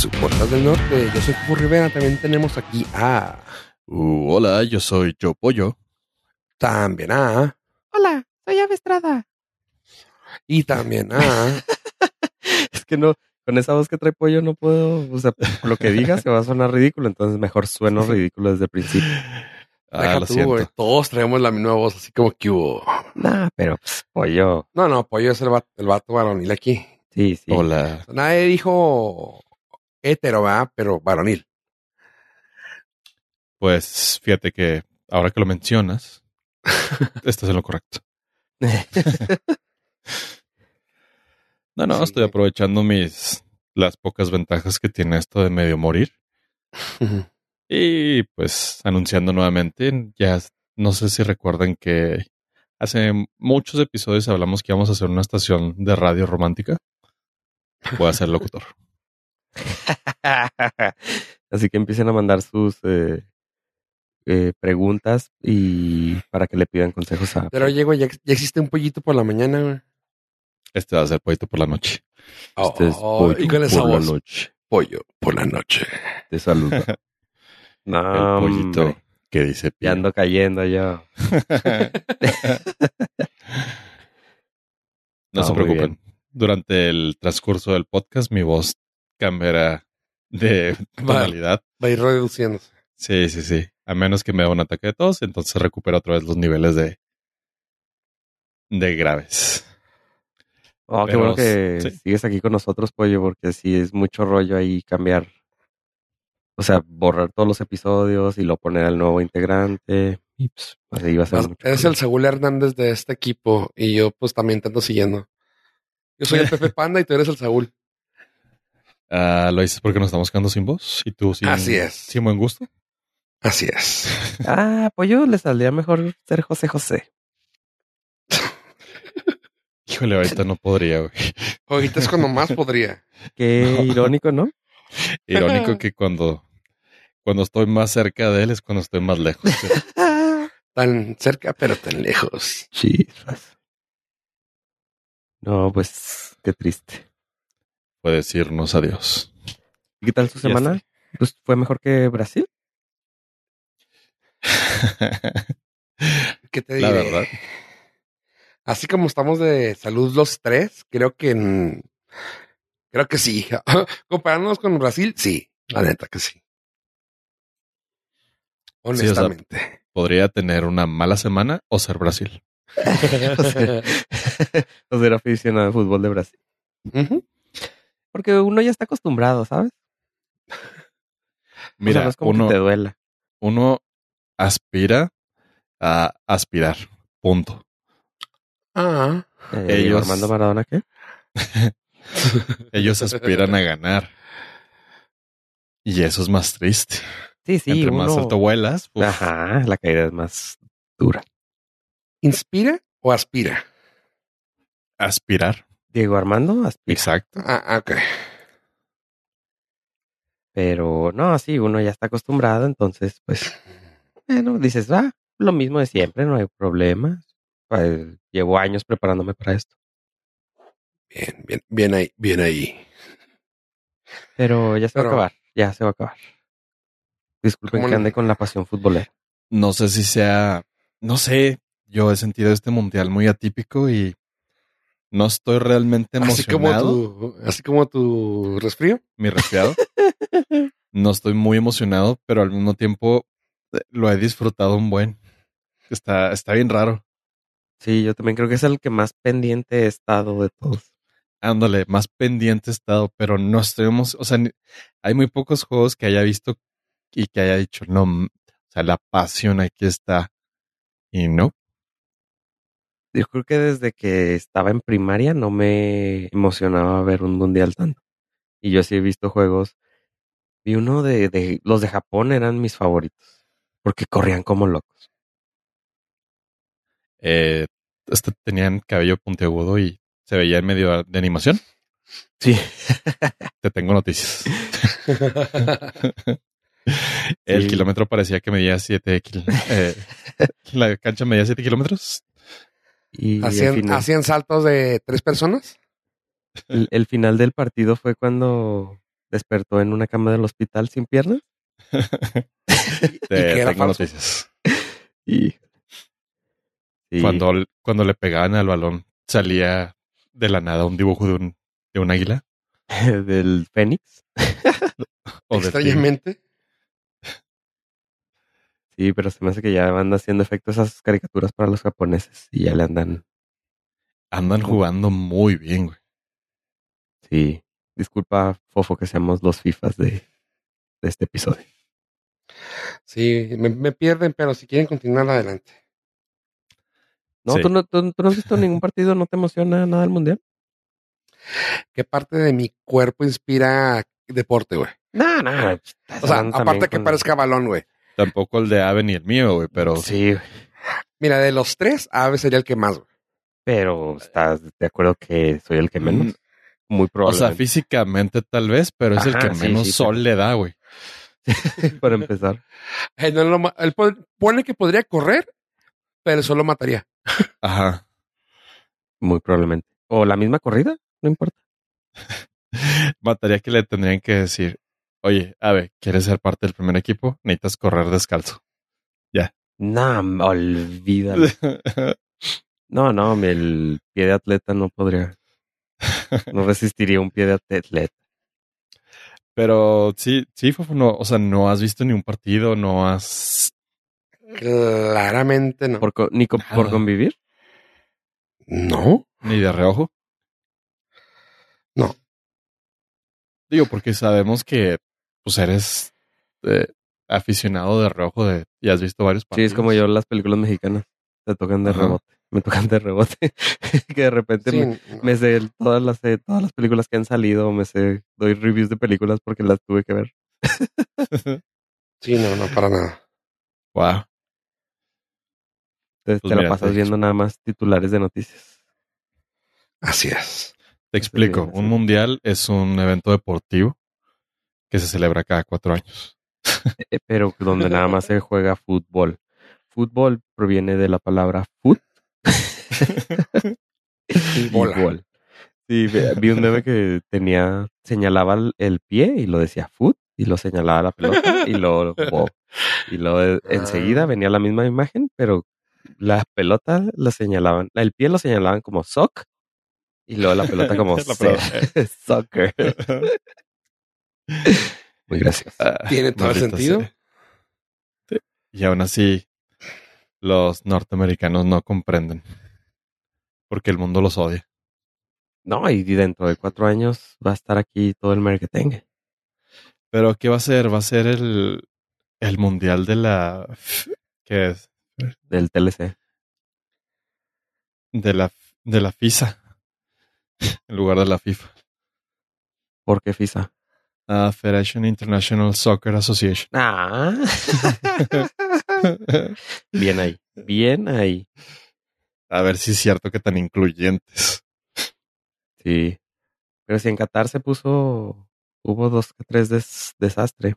su podcast del norte. Yo soy Cupo Rivera. También tenemos aquí a. Uh, hola, yo soy Yo Pollo. También a. Hola, soy Ave Estrada. Y también a. es que no, con esa voz que trae pollo no puedo, o sea, lo que digas se va a sonar ridículo, entonces mejor sueno ridículo desde el principio. Ah, Deja lo tú, siento. güey. Todos traemos la misma voz, así como que hubo. Nah, pero pues, pollo, No, no, Pollo es el vato, el vato varonil aquí. sí, sí. Hola. Nadie dijo hetero, ¿verdad? Pero varonil. Pues fíjate que ahora que lo mencionas, estás en lo correcto. No, no, Sí. estoy aprovechando mis las pocas ventajas que tiene esto de medio morir. Y pues anunciando nuevamente, ya no sé si recuerdan que hace muchos episodios hablamos que íbamos a hacer una estación de radio romántica. Voy a ser locutor. Así que empiecen a mandar sus eh, eh, preguntas y para que le pidan consejos a. Pero llego, ya, ya existe un pollito por la mañana, güey. Este va a ser poquito por la noche. Este es Oh, pollo y con esa por la noche. Pollo por la noche. Te saludo. El no, pollito hombre, que dice ya Pío. ando cayendo yo. no se preocupen. Durante el transcurso del podcast, mi voz cambiará de tonalidad. Va a ir reduciéndose. Sí, sí, sí. A menos que me dé un ataque de tos, entonces recupero otra vez los niveles de, de graves. Oh, qué bueno que sí. sigues aquí con nosotros, pollo, porque sí es mucho rollo ahí cambiar. O sea, borrar todos los episodios y lo poner al nuevo integrante. Y pues, así va a ser mucho. Eres el Saúl Hernández de este equipo y yo pues también te ando siguiendo. Yo soy el Pepe Panda y tú eres el Saúl. Ah, lo dices porque nos estamos quedando sin voz y tú sin, Así es. sin buen gusto. Así es. Ah, pollo le saldría mejor ser José José. Híjole, ahorita no podría, güey. Ahorita es cuando más podría. Qué irónico, ¿no? Irónico que cuando, cuando estoy más cerca de él es cuando estoy más lejos. Tan cerca, pero tan lejos. Chispas. No, pues qué triste. Puede decirnos adiós. ¿Y qué tal su semana? Pues fue mejor que Brasil. ¿Qué te La diré? verdad. Así como estamos de salud los tres, creo que en- creo que sí. Comparándonos con Brasil, sí. La neta que sí. o sea, Honestamente. Podría tener una mala semana o ser Brasil. o ser aficionado al fútbol de Brasil. Ujú. Porque uno ya está acostumbrado, ¿sabes? o sea, Mira, no es como uno, que te duela. uno aspira a aspirar. Punto. Ah, Eh, ellos- Armando Maradona, ¿qué? Ellos aspiran a ganar. Y eso es más triste. Sí, sí, Entre uno... más alto vuelas, uf, Ajá, la caída es más dura. ¿inspira o aspira? aspirar. Diego Armando aspira. Exacto. Ah, ok. Pero no, sí, uno ya está acostumbrado, entonces, pues, bueno, dices, ah, lo mismo de siempre, no hay problema. Pues, llevo años preparándome para esto. Bien, bien, bien ahí, bien ahí. Pero ya se Pero- va a acabar, ya se va a acabar. Disculpen ¿Cómo que ande con la pasión futbolera. No sé si sea, no sé, yo he sentido este mundial muy atípico y no estoy realmente Así como emocionado. tu, así como tu resfrío. Mi resfriado. no estoy muy emocionado, pero al mismo tiempo eh, lo he disfrutado un buen. Está, está bien raro. Sí, yo también creo que es el que más pendiente he estado de todos. Ándale, más pendiente he estado, pero no estoy emocionado. O sea, ni- hay muy pocos juegos que haya visto y que haya dicho, no, o sea, la pasión aquí está. Y no, Yo creo que desde que estaba en primaria no me emocionaba ver un mundial tanto. Y yo sí he visto juegos. Vi uno de, de los de Japón eran mis favoritos. Porque corrían como locos. eh, este, tenían cabello puntiagudo y se veía en medio de animación. Sí. Te tengo noticias. El Sí. kilómetro parecía que medía 7 la cancha medía 7 kilómetros. Y ¿Hacían, final, hacían saltos de tres personas. el, el final del partido fue cuando despertó en una cama del hospital sin piernas. Tengo falso? noticias. Y, y- Cuando, cuando le pegaban al balón, salía de la nada un dibujo de un, de un águila. del Fénix. O de Extrañamente. Sí, pero se me hace que ya van haciendo efecto esas caricaturas para los japoneses y ya le andan. Andan jugando muy bien, güey. Sí. Disculpa, Fofo, que seamos los FIFAs de, de este episodio. Sí, me, me pierden, pero si quieren continuar adelante. No, Sí. ¿tú, no tú, tú no has visto ningún partido, ¿no te emociona nada del mundial? ¿Qué parte de mi cuerpo inspira deporte, güey? No, no. O sea, aparte que parezca balón, güey. Tampoco el de Ave ni el mío, güey, pero Sí, Mira, de los tres, Ave sería el que más, güey. pero estás de acuerdo que soy el que menos. Mm, Muy o sea, probable. físicamente tal vez, pero es el que sí, menos sí, sol le da, güey. para empezar. No lo él po- pone que podría correr, pero solo mataría. Ajá. Muy probablemente. O la misma corrida, no importa. Mataría que le tendrían que decir, oye, Ave, ¿quieres ser parte del primer equipo? Necesitas correr descalzo. No, olvídalo. No, no, el pie de atleta no podría. No resistiría un pie de atleta. Pero sí, sí, Fofo, no, o sea, no has visto ni un partido, no has... Claramente no. Por, co- ni co- por convivir. No. ni de reojo. No. Digo, porque sabemos que pues eres eh, aficionado de reojo de, y has visto varios Sí, partidos. es como yo las películas mexicanas. Te tocan de Ajá. rebote. Me tocan de rebote. que de repente Sí, me, no. me sé todas las eh, todas las películas que han salido, me sé, doy reviews de películas porque las tuve que ver. Sí, no, no, para nada. wow. Entonces Pues te mira, la pasas te- viendo nada más titulares de noticias. Así es. Te explico. Un sí. mundial es un evento deportivo que se celebra cada cuatro años. Eh, pero donde nada más se juega fútbol. Fútbol proviene de la palabra foot y Bola. bol. Sí, vi un meme que tenía, señalaba el- pie y lo decía foot y lo señalaba la pelota y lo ball. Y lo enseguida Ah. venía la misma imagen, pero la pelota la señalaban, el pie lo señalaban como sock y luego la pelota como La pelota. soccer. Muy gracioso. Tiene todo el sentido. Sí. Y aún así, los norteamericanos no comprenden. Porque el mundo los odia. No, y dentro de cuatro años va a estar aquí todo el marketing. Pero ¿qué va a ser? Va a ser el, el mundial de la... ¿Qué es? del TLC. De la, de la FISA. En lugar de la FIFA. ¿Por qué FISA? Ah, Federation International Soccer Association. Ah. Bien ahí. Bien ahí. A ver si es cierto que tan incluyentes. Sí. Pero si en Qatar se puso, hubo dos tres des- desastre.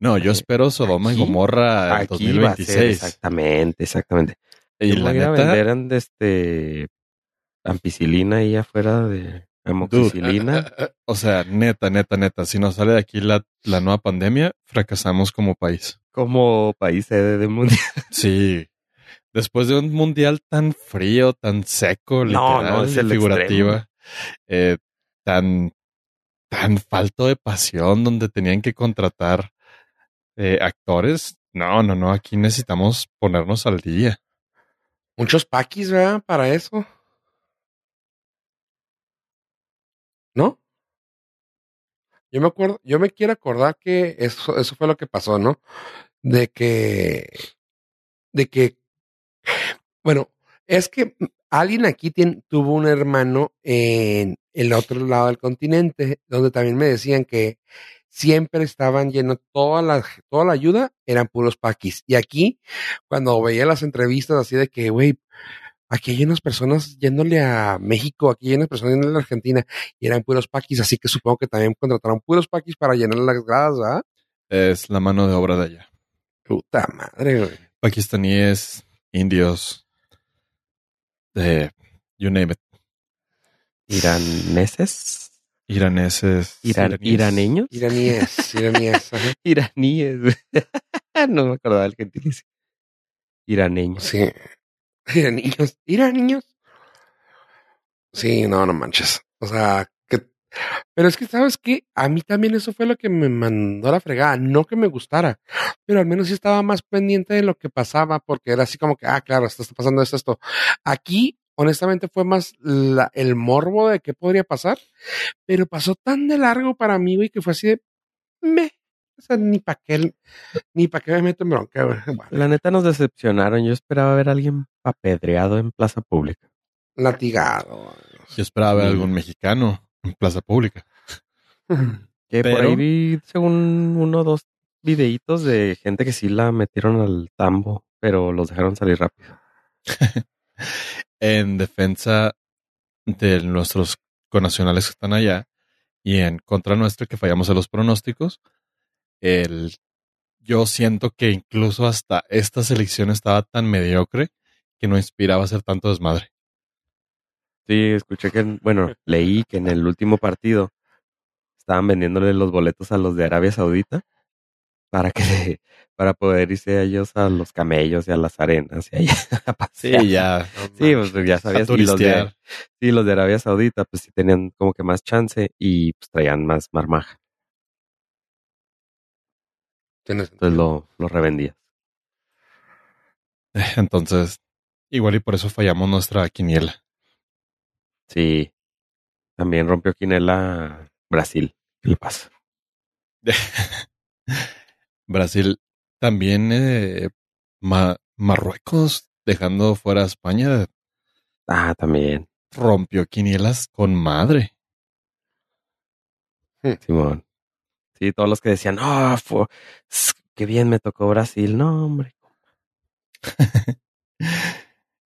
No, yo espero Sodoma y Aquí- Gomorra el Aquí va a ser 2026. exactamente, exactamente. Y Yo la voy a neta, vender de este ampicilina ahí afuera de amoxicilina. o sea, neta, neta, neta, si nos sale de aquí la, la nueva pandemia, fracasamos como país. como país sede del mundial. Sí. Después de un mundial tan frío, tan seco, No, literal, no, es el figurativa, eh, tan, tan falto de pasión, donde tenían que contratar eh, actores. No, no, no, aquí necesitamos ponernos al día. Muchos paquis, ¿verdad? Para eso. ¿No? Yo me acuerdo, yo me quiero acordar que eso, eso fue lo que pasó, ¿no? De que, de que, bueno, es que alguien aquí tien- tuvo un hermano en el otro lado del continente, donde también me decían que siempre estaban llenos, toda la, toda la ayuda eran puros paquis. Y aquí, cuando veía las entrevistas así de que, güey, aquí hay unas personas yéndole a México, aquí hay unas personas yéndole a Argentina, y eran puros paquis, así que supongo que también contrataron puros paquis para llenar las gradas, ¿verdad? Es la mano de obra de allá. Puta madre, güey. Pakistaníes, indios, de you name it. Iraneses. iraneses. Iran- iraníes. ¿Iraneños? Iraníes, iraníes. ajá. Iraníes. no me acordaba del gentilicio. Iraneños. Sí. Iraniños, iraniños. Sí, no, no manches. O sea, que. Pero es que, ¿sabes qué? A mí también eso fue lo que me mandó a la fregada. No que me gustara, pero al menos sí estaba más pendiente de lo que pasaba, porque era así como que, ah, claro, esto está pasando esto, esto. Aquí, honestamente, fue más el morbo de qué podría pasar, pero pasó tan de largo para mí, güey, que fue así de. Me. O sea, ni para qué, ni para qué me meto en bronca, güey. Bueno, La neta nos decepcionaron. Yo esperaba ver a alguien apedreado en plaza pública. latigado. Yo esperaba ver Sí. algún mexicano en plaza pública. Que por ahí vi, según uno o dos videitos de gente que sí la metieron al tambo, pero los dejaron salir rápido. En defensa de nuestros connacionales que están allá y en contra nuestra que fallamos en los pronósticos, el, yo siento que incluso hasta esta selección estaba tan mediocre que no inspiraba a hacer tanto desmadre. Sí, escuché que, bueno, leí que en el último partido estaban vendiéndole los boletos a los de Arabia Saudita para que para poder irse a ellos a los camellos y a las arenas y allá a. Sí, ya. Sí, pues ya sabías. Los, de, sí, los de Arabia Saudita, pues sí tenían como que más chance y pues traían más marmaja. Tienes Entonces lo, lo revendías. Entonces, igual y por eso fallamos nuestra quiniela. Sí. También rompió Quinela Brasil. ¿Qué le pasa? Brasil también eh, Ma- Marruecos dejando fuera a España Ah, también. rompió quinielas con madre. Simón. Sí, todos los que decían, oh, fue, s- qué bien me tocó Brasil. No, hombre.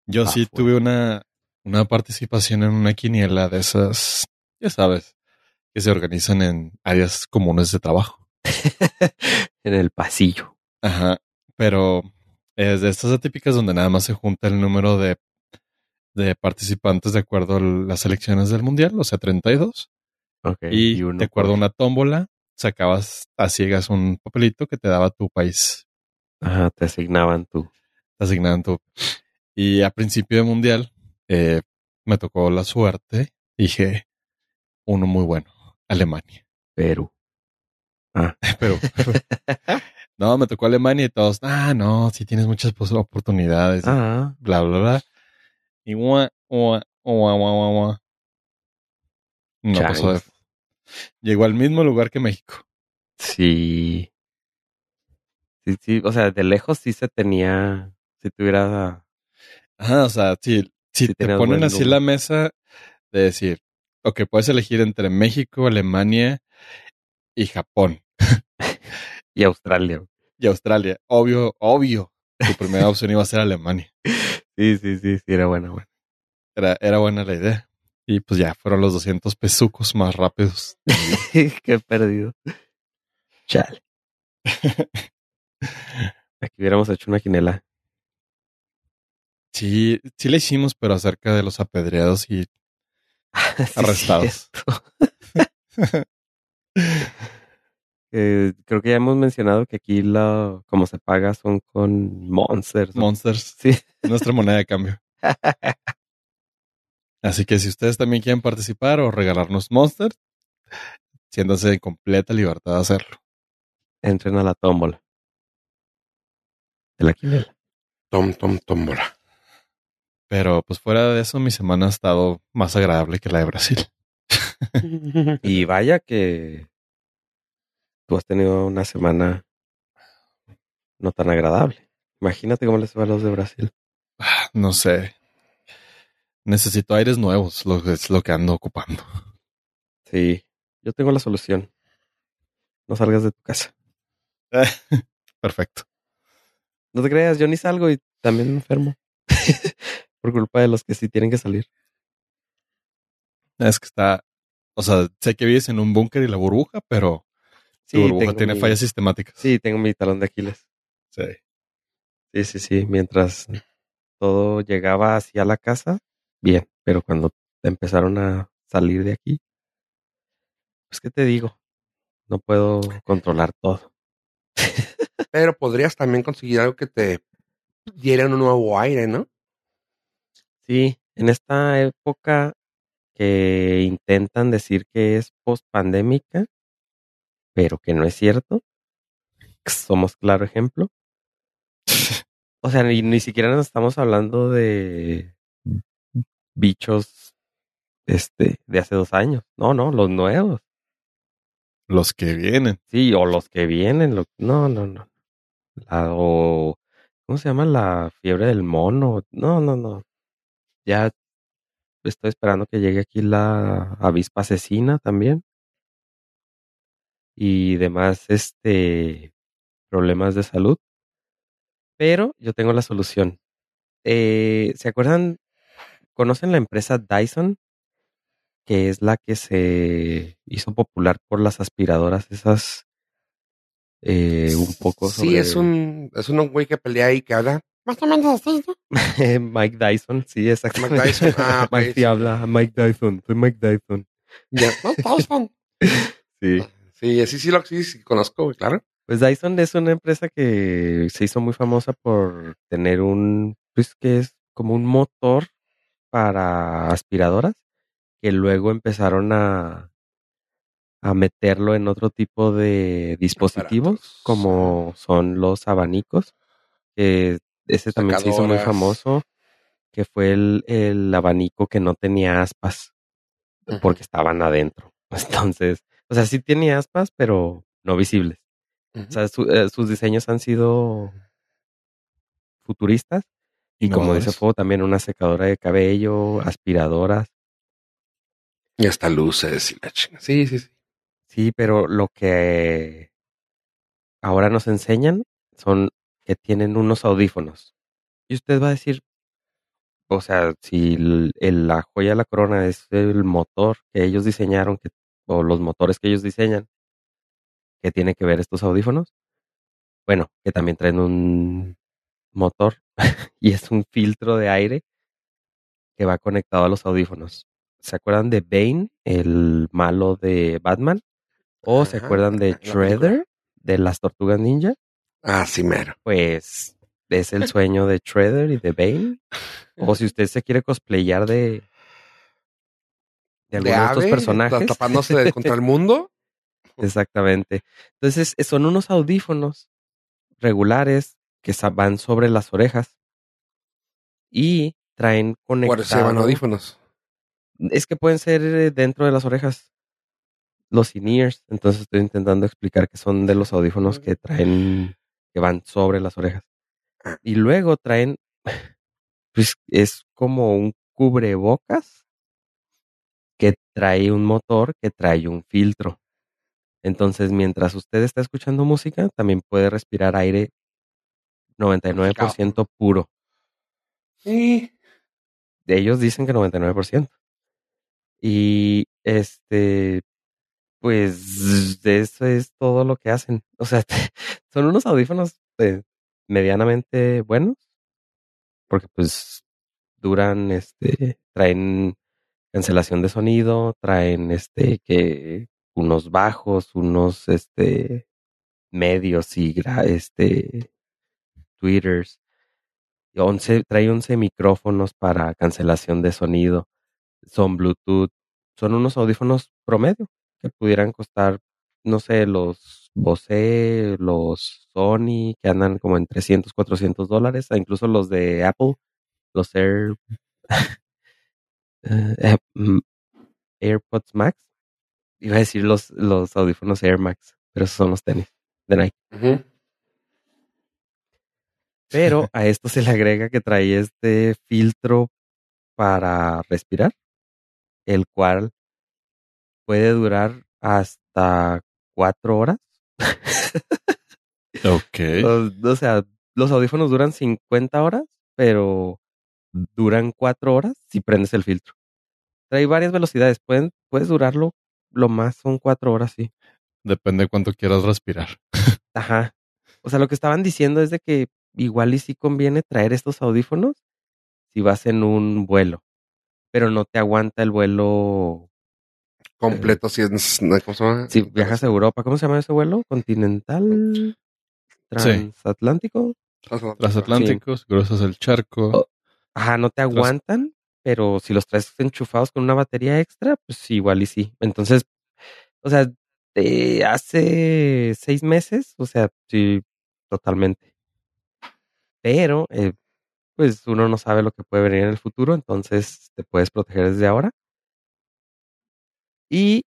Yo Ah, sí fue. tuve una, una participación en una quiniela de esas, ya sabes, que se organizan en áreas comunes de trabajo. en el pasillo. Ajá. Pero es de estas atípicas donde nada más se junta el número de, de participantes de acuerdo a las elecciones del mundial, o sea, 32. Ok. y, uno de acuerdo a una tómbola, sacabas a ciegas un papelito que te daba tu país. Ajá, te asignaban tú. Te asignaban tu. Y a principio de mundial, eh, me tocó la suerte. Dije, uno muy bueno, Alemania. Perú. Ah, Pero, no, me tocó Alemania y todos, ah, no, si tienes muchas oportunidades, ah, bla, bla, bla. Y guau, guau, guau, guau, guau, guau. No pasó de. Llegó al mismo lugar que México. Sí. Sí, sí, o sea, de lejos sí se tenía, si tuviera, Ajá, o sea, si, si Sí te ponen así la mesa de decir, ok, puedes elegir entre México, Alemania y Japón y Australia. y Australia. Obvio, obvio, tu primera opción iba a ser Alemania. Sí, sí, sí, sí, era buena, buena. Era, era buena la idea. Y pues ya, fueron los 200 pesucos más rápidos. Qué perdido. Chale. Aquí hubiéramos hecho una quinela. Sí, sí la hicimos, pero acerca de los apedreados y arrestados. Eh, creo que ya hemos mencionado que aquí la, como se paga son con monsters. ¿no? Monsters, Sí. es nuestra moneda de cambio. Así que si ustedes también quieren participar o regalarnos Monsters, siéntanse en completa libertad de hacerlo. Entren a la tómbola. De la quinela. Tom, tom, tómbola. Pero pues fuera de eso, mi semana ha estado más agradable que la de Brasil. Y vaya que tú has tenido una semana no tan agradable. Imagínate cómo les va a los de Brasil. Ah, No sé. Necesito aires nuevos, lo que es lo que ando ocupando. Sí, yo tengo la solución. No salgas de tu casa. Perfecto. No te creas, yo ni salgo y también me enfermo. Por culpa de los que sí tienen que salir. Es que está, o sea, sé que vives en un búnker y la burbuja, pero Sí, tu burbuja tiene mi- fallas sistemáticas. Sí, tengo mi talón de Aquiles. Sí. Sí, sí, sí. Mientras todo llegaba hacia la casa, bien. Pero cuando empezaron a salir de aquí, Pues, ¿qué te digo? No puedo controlar todo. Pero podrías también conseguir algo que te diera un nuevo aire, ¿no? Sí, en esta época que intentan decir que es post-pandémica, pero que no es cierto. Somos claro ejemplo. O sea, ni, ni siquiera nos estamos hablando de bichos este de hace dos años. No, no, los nuevos. Los que vienen. Sí, o los que vienen. no, no, no. La, o, ¿cómo se llama? La fiebre del mono. No, no, no. Ya estoy esperando que llegue aquí la avispa asesina también. Y demás, este, problemas de salud. Pero yo tengo la solución. Eh, ¿Se acuerdan? ¿Conocen la empresa Dyson? Que es la que se hizo popular por las aspiradoras esas eh, un poco Sí, sobre- es un, es un güey que pelea y que habla. Más o menos así, ¿no? Mike Dyson, sí, exactamente. Mike Dyson, ah, Mike sí. sí habla, Mike Dyson, soy Mike Dyson. Ya, no, Tyson. Sí. Sí, sí, sí, lo sí, sí, conozco, claro. Pues Dyson es una empresa que se hizo muy famosa por tener un, pues que es como un motor para aspiradoras, que luego empezaron a, a meterlo en otro tipo de dispositivos, Aparatos. como son los abanicos, que ese también se hizo muy famoso, que fue el, el abanico que no tenía aspas. porque estaban adentro. Entonces, o sea, sí tiene aspas, pero no visibles. O sea, su- eh, sus diseños han sido futuristas. Y como dice. Fuego, también una secadora de cabello, aspiradoras. Y hasta luces y la chinga. Sí, sí, sí. Sí, pero lo que ahora nos enseñan son que tienen unos audífonos. Y usted va a decir, o sea, si el- el- la joya de la corona es el motor que ellos diseñaron, que, o los motores que ellos diseñan, ¿qué tiene que ver estos audífonos? Bueno, que también traen un motor y es un filtro de aire que va conectado a los audífonos. ¿Se acuerdan de Bane, el malo de Batman? ¿O se acuerdan de. Shredder, de las tortugas ninja? Ah, sí, mero. Pues es el sueño de Shredder y de Bane. O si usted se quiere cosplayar de, de alguno de, estos ave, personajes. Tapándose contra el mundo. Exactamente. Entonces, son unos audífonos regulares que van sobre las orejas y traen Por eso llevan conectado. audífonos. Es que pueden ser eh, dentro de las orejas. Los in-ears. Entonces estoy intentando explicar que son de los audífonos que traen, que van sobre las orejas. Y luego traen, pues es como un cubrebocas que trae un motor que trae un filtro. Entonces, mientras usted está escuchando música, también puede respirar aire 99% puro. Sí. De ellos dicen que 99%. Y este, pues eso es todo lo que hacen. O sea, son unos audífonos eh, medianamente buenos. Porque pues duran, este, traen cancelación de sonido, traen este que unos bajos, unos este medios y este tweeters. Y 11, trae 11 micrófonos para cancelación de sonido. Son Bluetooth. Son unos audífonos promedio que pudieran costar, no sé, los Bose, los Sony, que andan como en 300, 400 dólares, e incluso los de Apple, los Air, eh, mm, AirPods Max. Iba a decir los, los audífonos Air Max, pero esos son los tenis de Nike. Pero a esto se le agrega que trae este filtro para respirar, el cual puede durar hasta cuatro horas. Ok. O, o sea, los audífonos duran 50 horas, pero duran cuatro horas si prendes el filtro. Trae varias velocidades, pueden, puedes durarlo, lo más son cuatro horas, sí. Depende de cuánto quieras respirar. Ajá. O sea, lo que estaban diciendo es de que igual y sí conviene traer estos audífonos si vas en un vuelo, pero no te aguanta el vuelo completo si es, ¿cómo se llama? Si viajas a Europa, ¿cómo se llama ese vuelo? ¿Continental? ¿Transatlántico? Transatlánticos, cruzas el charco. Oh. Ajá, no te aguantan, pero si los traes enchufados con una batería extra, pues igual y sí. Entonces, o sea, de hace seis meses, o sea, sí, totalmente. Pero, eh, pues uno no sabe lo que puede venir en el futuro, entonces te puedes proteger desde ahora. Y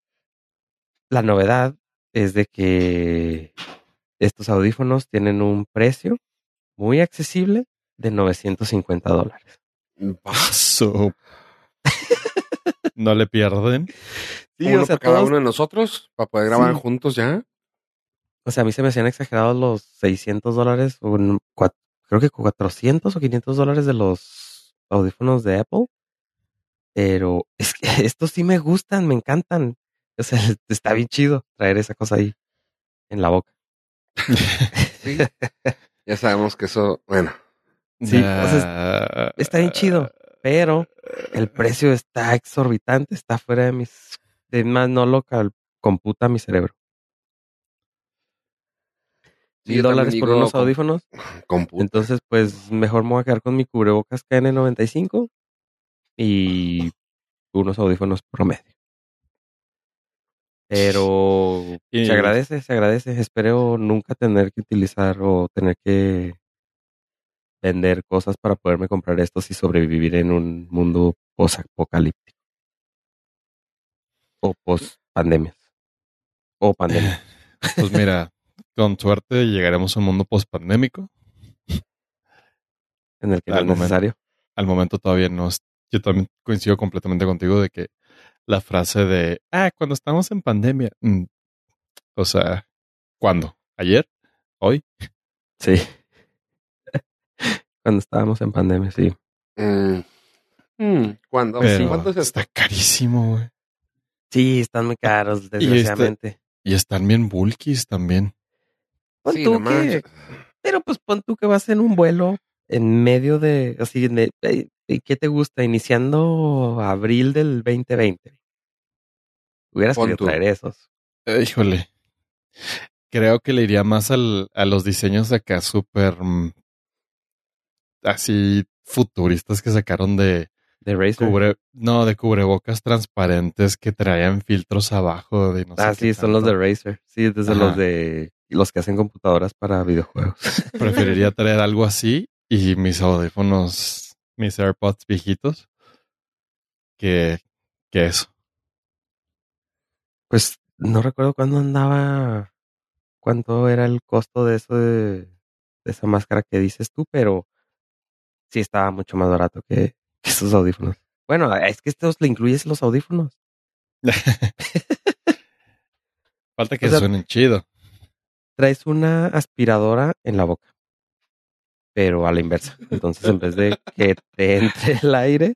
la novedad es de que estos audífonos tienen un precio muy accesible de 950 dólares. Paso. ¿No le pierden? Sí, uno o sea, cada uno de nosotros para poder grabar juntos ya. O sea, a mí se me hacían exagerados los 600 dólares, o creo que 400 o 500 dólares de los audífonos de Apple. Pero es que estos sí me gustan, me encantan. O sea, está bien chido traer esa cosa ahí en la boca. sí. Ya sabemos que eso, bueno. Sí, está bien chido, pero el precio está exorbitante, está fuera de mis, de más no local, computa mi cerebro. Mil dólares por unos audífonos. Entonces, pues mejor me voy a quedar con mi cubrebocas KN95 y unos audífonos promedio. Pero se agradece, se agradece. Espero nunca tener que utilizar o tener que vender cosas para poderme comprar estos y sobrevivir en un mundo post-apocalíptico. O post-pandemias. O pandemia. Pues mira, con suerte llegaremos a un mundo post-pandémico. En el que al es necesario. al momento todavía no. Yo también coincido completamente contigo de que la frase de, ah, cuando estamos en pandemia. Mm, o sea, ¿cuándo? ¿Ayer? ¿Hoy? Sí. cuando estábamos en pandemia, sí. Mm. Mm, ¿Cuándo? ¿Cuándo es Está carísimo, güey. Sí, están muy caros, este desgraciadamente. Y, están bien bulkies también. Pon tú que, pero pues pon tú que vas en un vuelo en medio de, así, de, ¿Y qué te gusta? Iniciando abril del 2020. Hubieras querido traer esos. Híjole. Creo que le iría más al, a los diseños de acá súper mm, así futuristas que sacaron de, de Razer. no, de cubrebocas transparentes que traían filtros abajo. De no ah, sí, son los de Razer. Sí, desde los de los que hacen computadoras para videojuegos. Preferiría traer algo así y mis audífonos mis AirPods viejitos que, que eso. Pues no recuerdo cuándo andaba, cuánto era el costo de eso de, esa máscara que dices tú, pero sí estaba mucho más barato que, esos audífonos. Bueno, es que estos le incluyes los audífonos. Falta que suenen chido. Traes una aspiradora en la boca pero a la inversa. Entonces, en vez de que te entre el aire,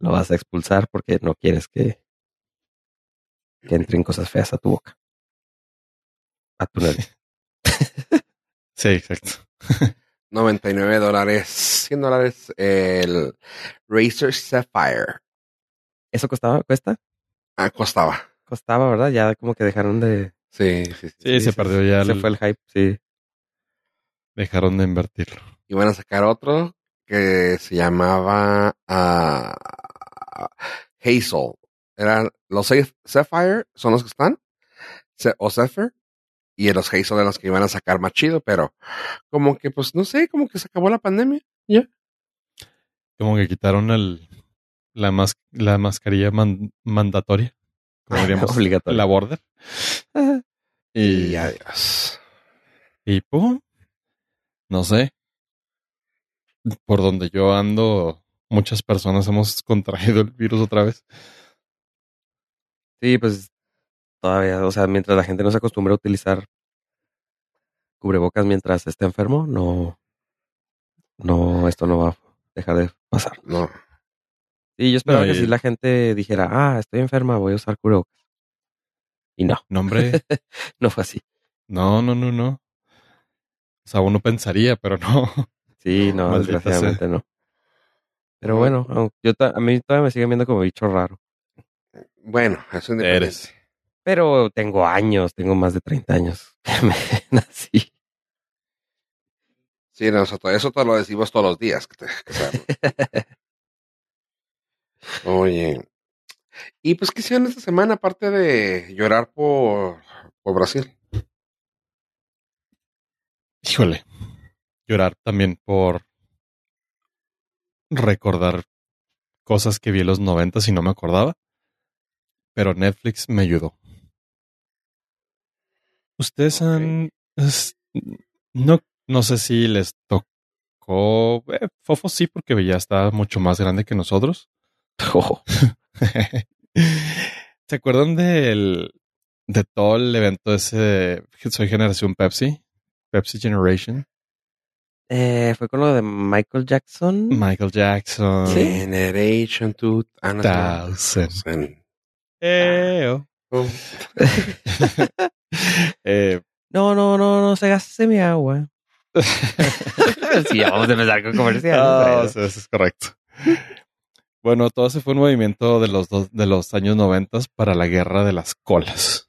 lo vas a expulsar porque no quieres que, que entren cosas feas a tu boca. A tu nariz. sí, exacto. 99 dólares, 100 dólares el Razer Sapphire. ¿Eso costaba? ¿Cuesta? Ah, costaba. Costaba, ¿verdad? Ya como que dejaron de... Sí, sí, sí. Sí, se perdió ya. Se fue el hype, sí. Dejaron de invertirlo. Iban a sacar otro que se llamaba uh, Hazel. Eran los Sapphire, son los que están, o Zephyr, y los Hazel eran los que iban a sacar más chido, pero como que, pues no sé, como que se acabó la pandemia, ya. Como que quitaron el, la, la mascarilla mandatoria, como diríamos, obligatoria. la border. y, y adiós. Y pum, no sé, por donde yo ando, muchas personas hemos contraído el virus otra vez. Sí, pues todavía, o sea, mientras la gente no se acostumbra a utilizar cubrebocas mientras está enfermo, no, no, esto no va a dejar de pasar. No. Sí, yo esperaba que si la gente dijera, ah, estoy enferma, voy a usar cubrebocas. Y no. No, hombre. no fue así. No, no, no, no. O sea, uno pensaría, pero no. Sí, no, desgraciadamente no. Pero bueno, yo a mí todavía me siguen viendo como bicho raro. Bueno, eso independiente. Eres. Pero tengo años, tengo más de 30 años que me ven así. Sí, nosotros, eso te lo decimos todos los días. que te- que sabemos. Oye. ¿Y pues qué hicieron esta semana aparte de llorar por, por Brasil? Híjole. Llorar también por recordar cosas que vi en los 90 y no me acordaba. Pero Netflix me ayudó. Ustedes han... es- no, no sé si les tocó... eh, Fofo sí, porque ya estaba mucho más grande que nosotros. Oh, ¿Se acuerdan del de todo el evento ese de Soy Generación Pepsi? Pepsi Generation. eh, fue con lo de Michael Jackson. Michael Jackson. Sí. Generation 2000. Thousand. Eo. Oh, Eh, No, no, no, no se gaste mi agua. sí, ya vamos a empezar con comerciales. ah, pero- sí, eso es correcto. Bueno, todo ese fue un movimiento de los dos- de los años noventas para la guerra de las colas.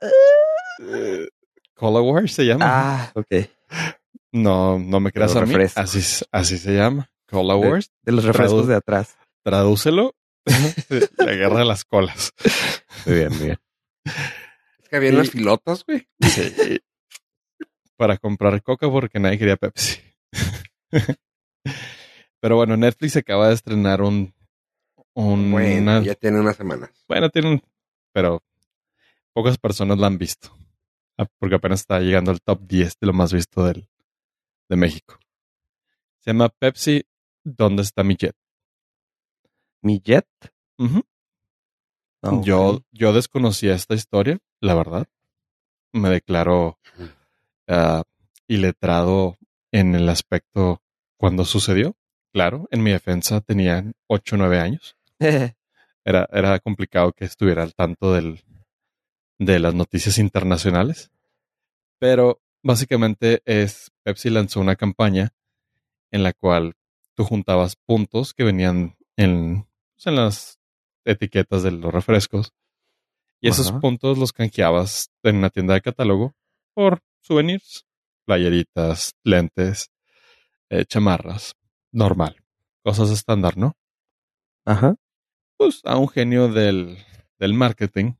Cola Wars se llama. Ah, ok. No, no me creas a mí. Así, se llama. Cola De- Wars. De los refrescos Tradu- de atrás. Tradúcelo. la guerra de las colas. Muy bien, muy bien. Que había unas filotas, güey. Sí. Para comprar coca porque nadie quería Pepsi. Pero bueno, Netflix acaba de estrenar un. un Bueno, una- ya tiene unas semanas. bueno, tiene un. Pero pocas personas la han visto. Ah, Porque apenas está llegando al top 10 de lo más visto del, de México. Se llama Pepsi. ¿Dónde está mi jet? ¿Mi jet? Ok. Yo, yo desconocía esta historia, la verdad. Me declaro ah, iletrado en el aspecto cuando sucedió. Claro, en mi defensa tenía 8 o 9 años. Era, era complicado que estuviera al tanto del, de las noticias internacionales. Pero básicamente es Pepsi lanzó una campaña en la cual tú juntabas puntos que venían en, pues, en las etiquetas de los refrescos. Y esos Ajá. puntos los canjeabas en una tienda de catálogo por souvenirs, playeritas, lentes, eh, chamarras, normal, cosas estándar, ¿no? Ajá. Pues a un genio del, del marketing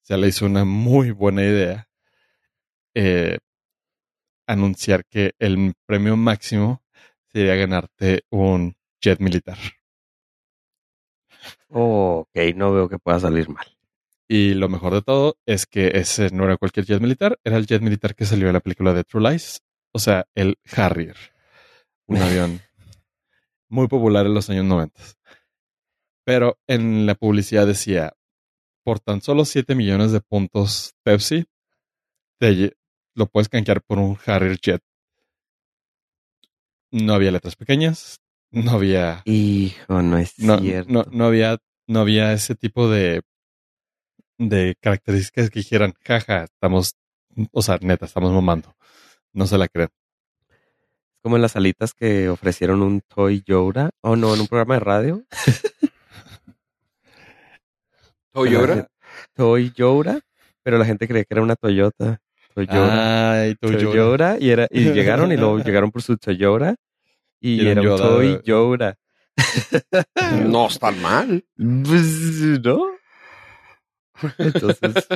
se le hizo una muy buena idea eh, anunciar que el premio máximo sería ganarte un jet militar. Oh, ok, no veo que pueda salir mal. Y lo mejor de todo es que ese no era cualquier jet militar, era el jet militar que salió en la película de True Lies, o sea, el Harrier, un avión muy popular en los años 90. Pero en la publicidad decía, por tan solo 7 millones de puntos Pepsi, te lo puedes canjear por un Harrier Jet. No había letras pequeñas, no había Hijo, no es no, cierto. no, no había, no había ese tipo de, de características que dijeran, jaja, estamos, o sea, neta, estamos mamando. No se la creen. Es como en las alitas que ofrecieron un Toy Yoda. Oh, no, en un programa de radio. Toyota. Toy Yoda, pero la gente creía que era una Toyota. Toyota. Ay. Toyota. Y, era, y llegaron y luego llegaron por su Toyota. Y era era un Yoda. Toy Yoda. No está mal. Pues, ¿no? Entonces,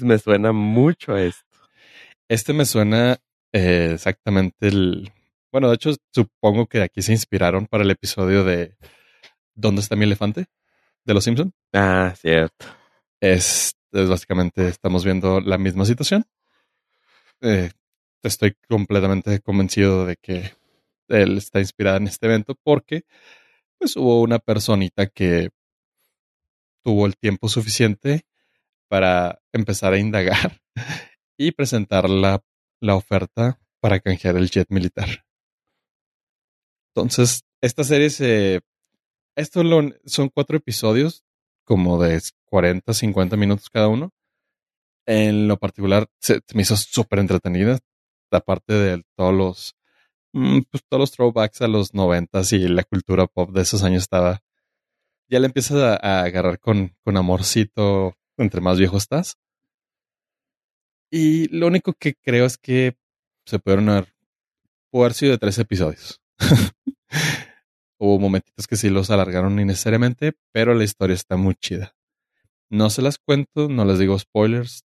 me suena mucho a esto. Este me suena eh, exactamente el. Bueno, de hecho, supongo que aquí se inspiraron para el episodio de ¿Dónde está mi elefante? de Los Simpson. Ah, cierto. Es, es básicamente estamos viendo la misma situación. Eh, estoy completamente convencido de que él está inspirado en este evento porque pues hubo una personita que tuvo el tiempo suficiente para empezar a indagar y presentar la, la oferta para canjear el jet militar. Entonces, esta serie se... Esto lo- son cuatro episodios, como de 40, 50 minutos cada uno. En lo particular, se, me hizo súper entretenida. Aparte de todos los, pues, todos los throwbacks a los noventas y la cultura pop de esos años estaba, ya le empiezas a, a agarrar con, con amorcito entre más viejo estás. Y lo único que creo es que se pudieron haber, pudo haber sido de tres episodios. Hubo momentitos que sí los alargaron innecesariamente, pero la historia está muy chida. No se las cuento, no les digo spoilers,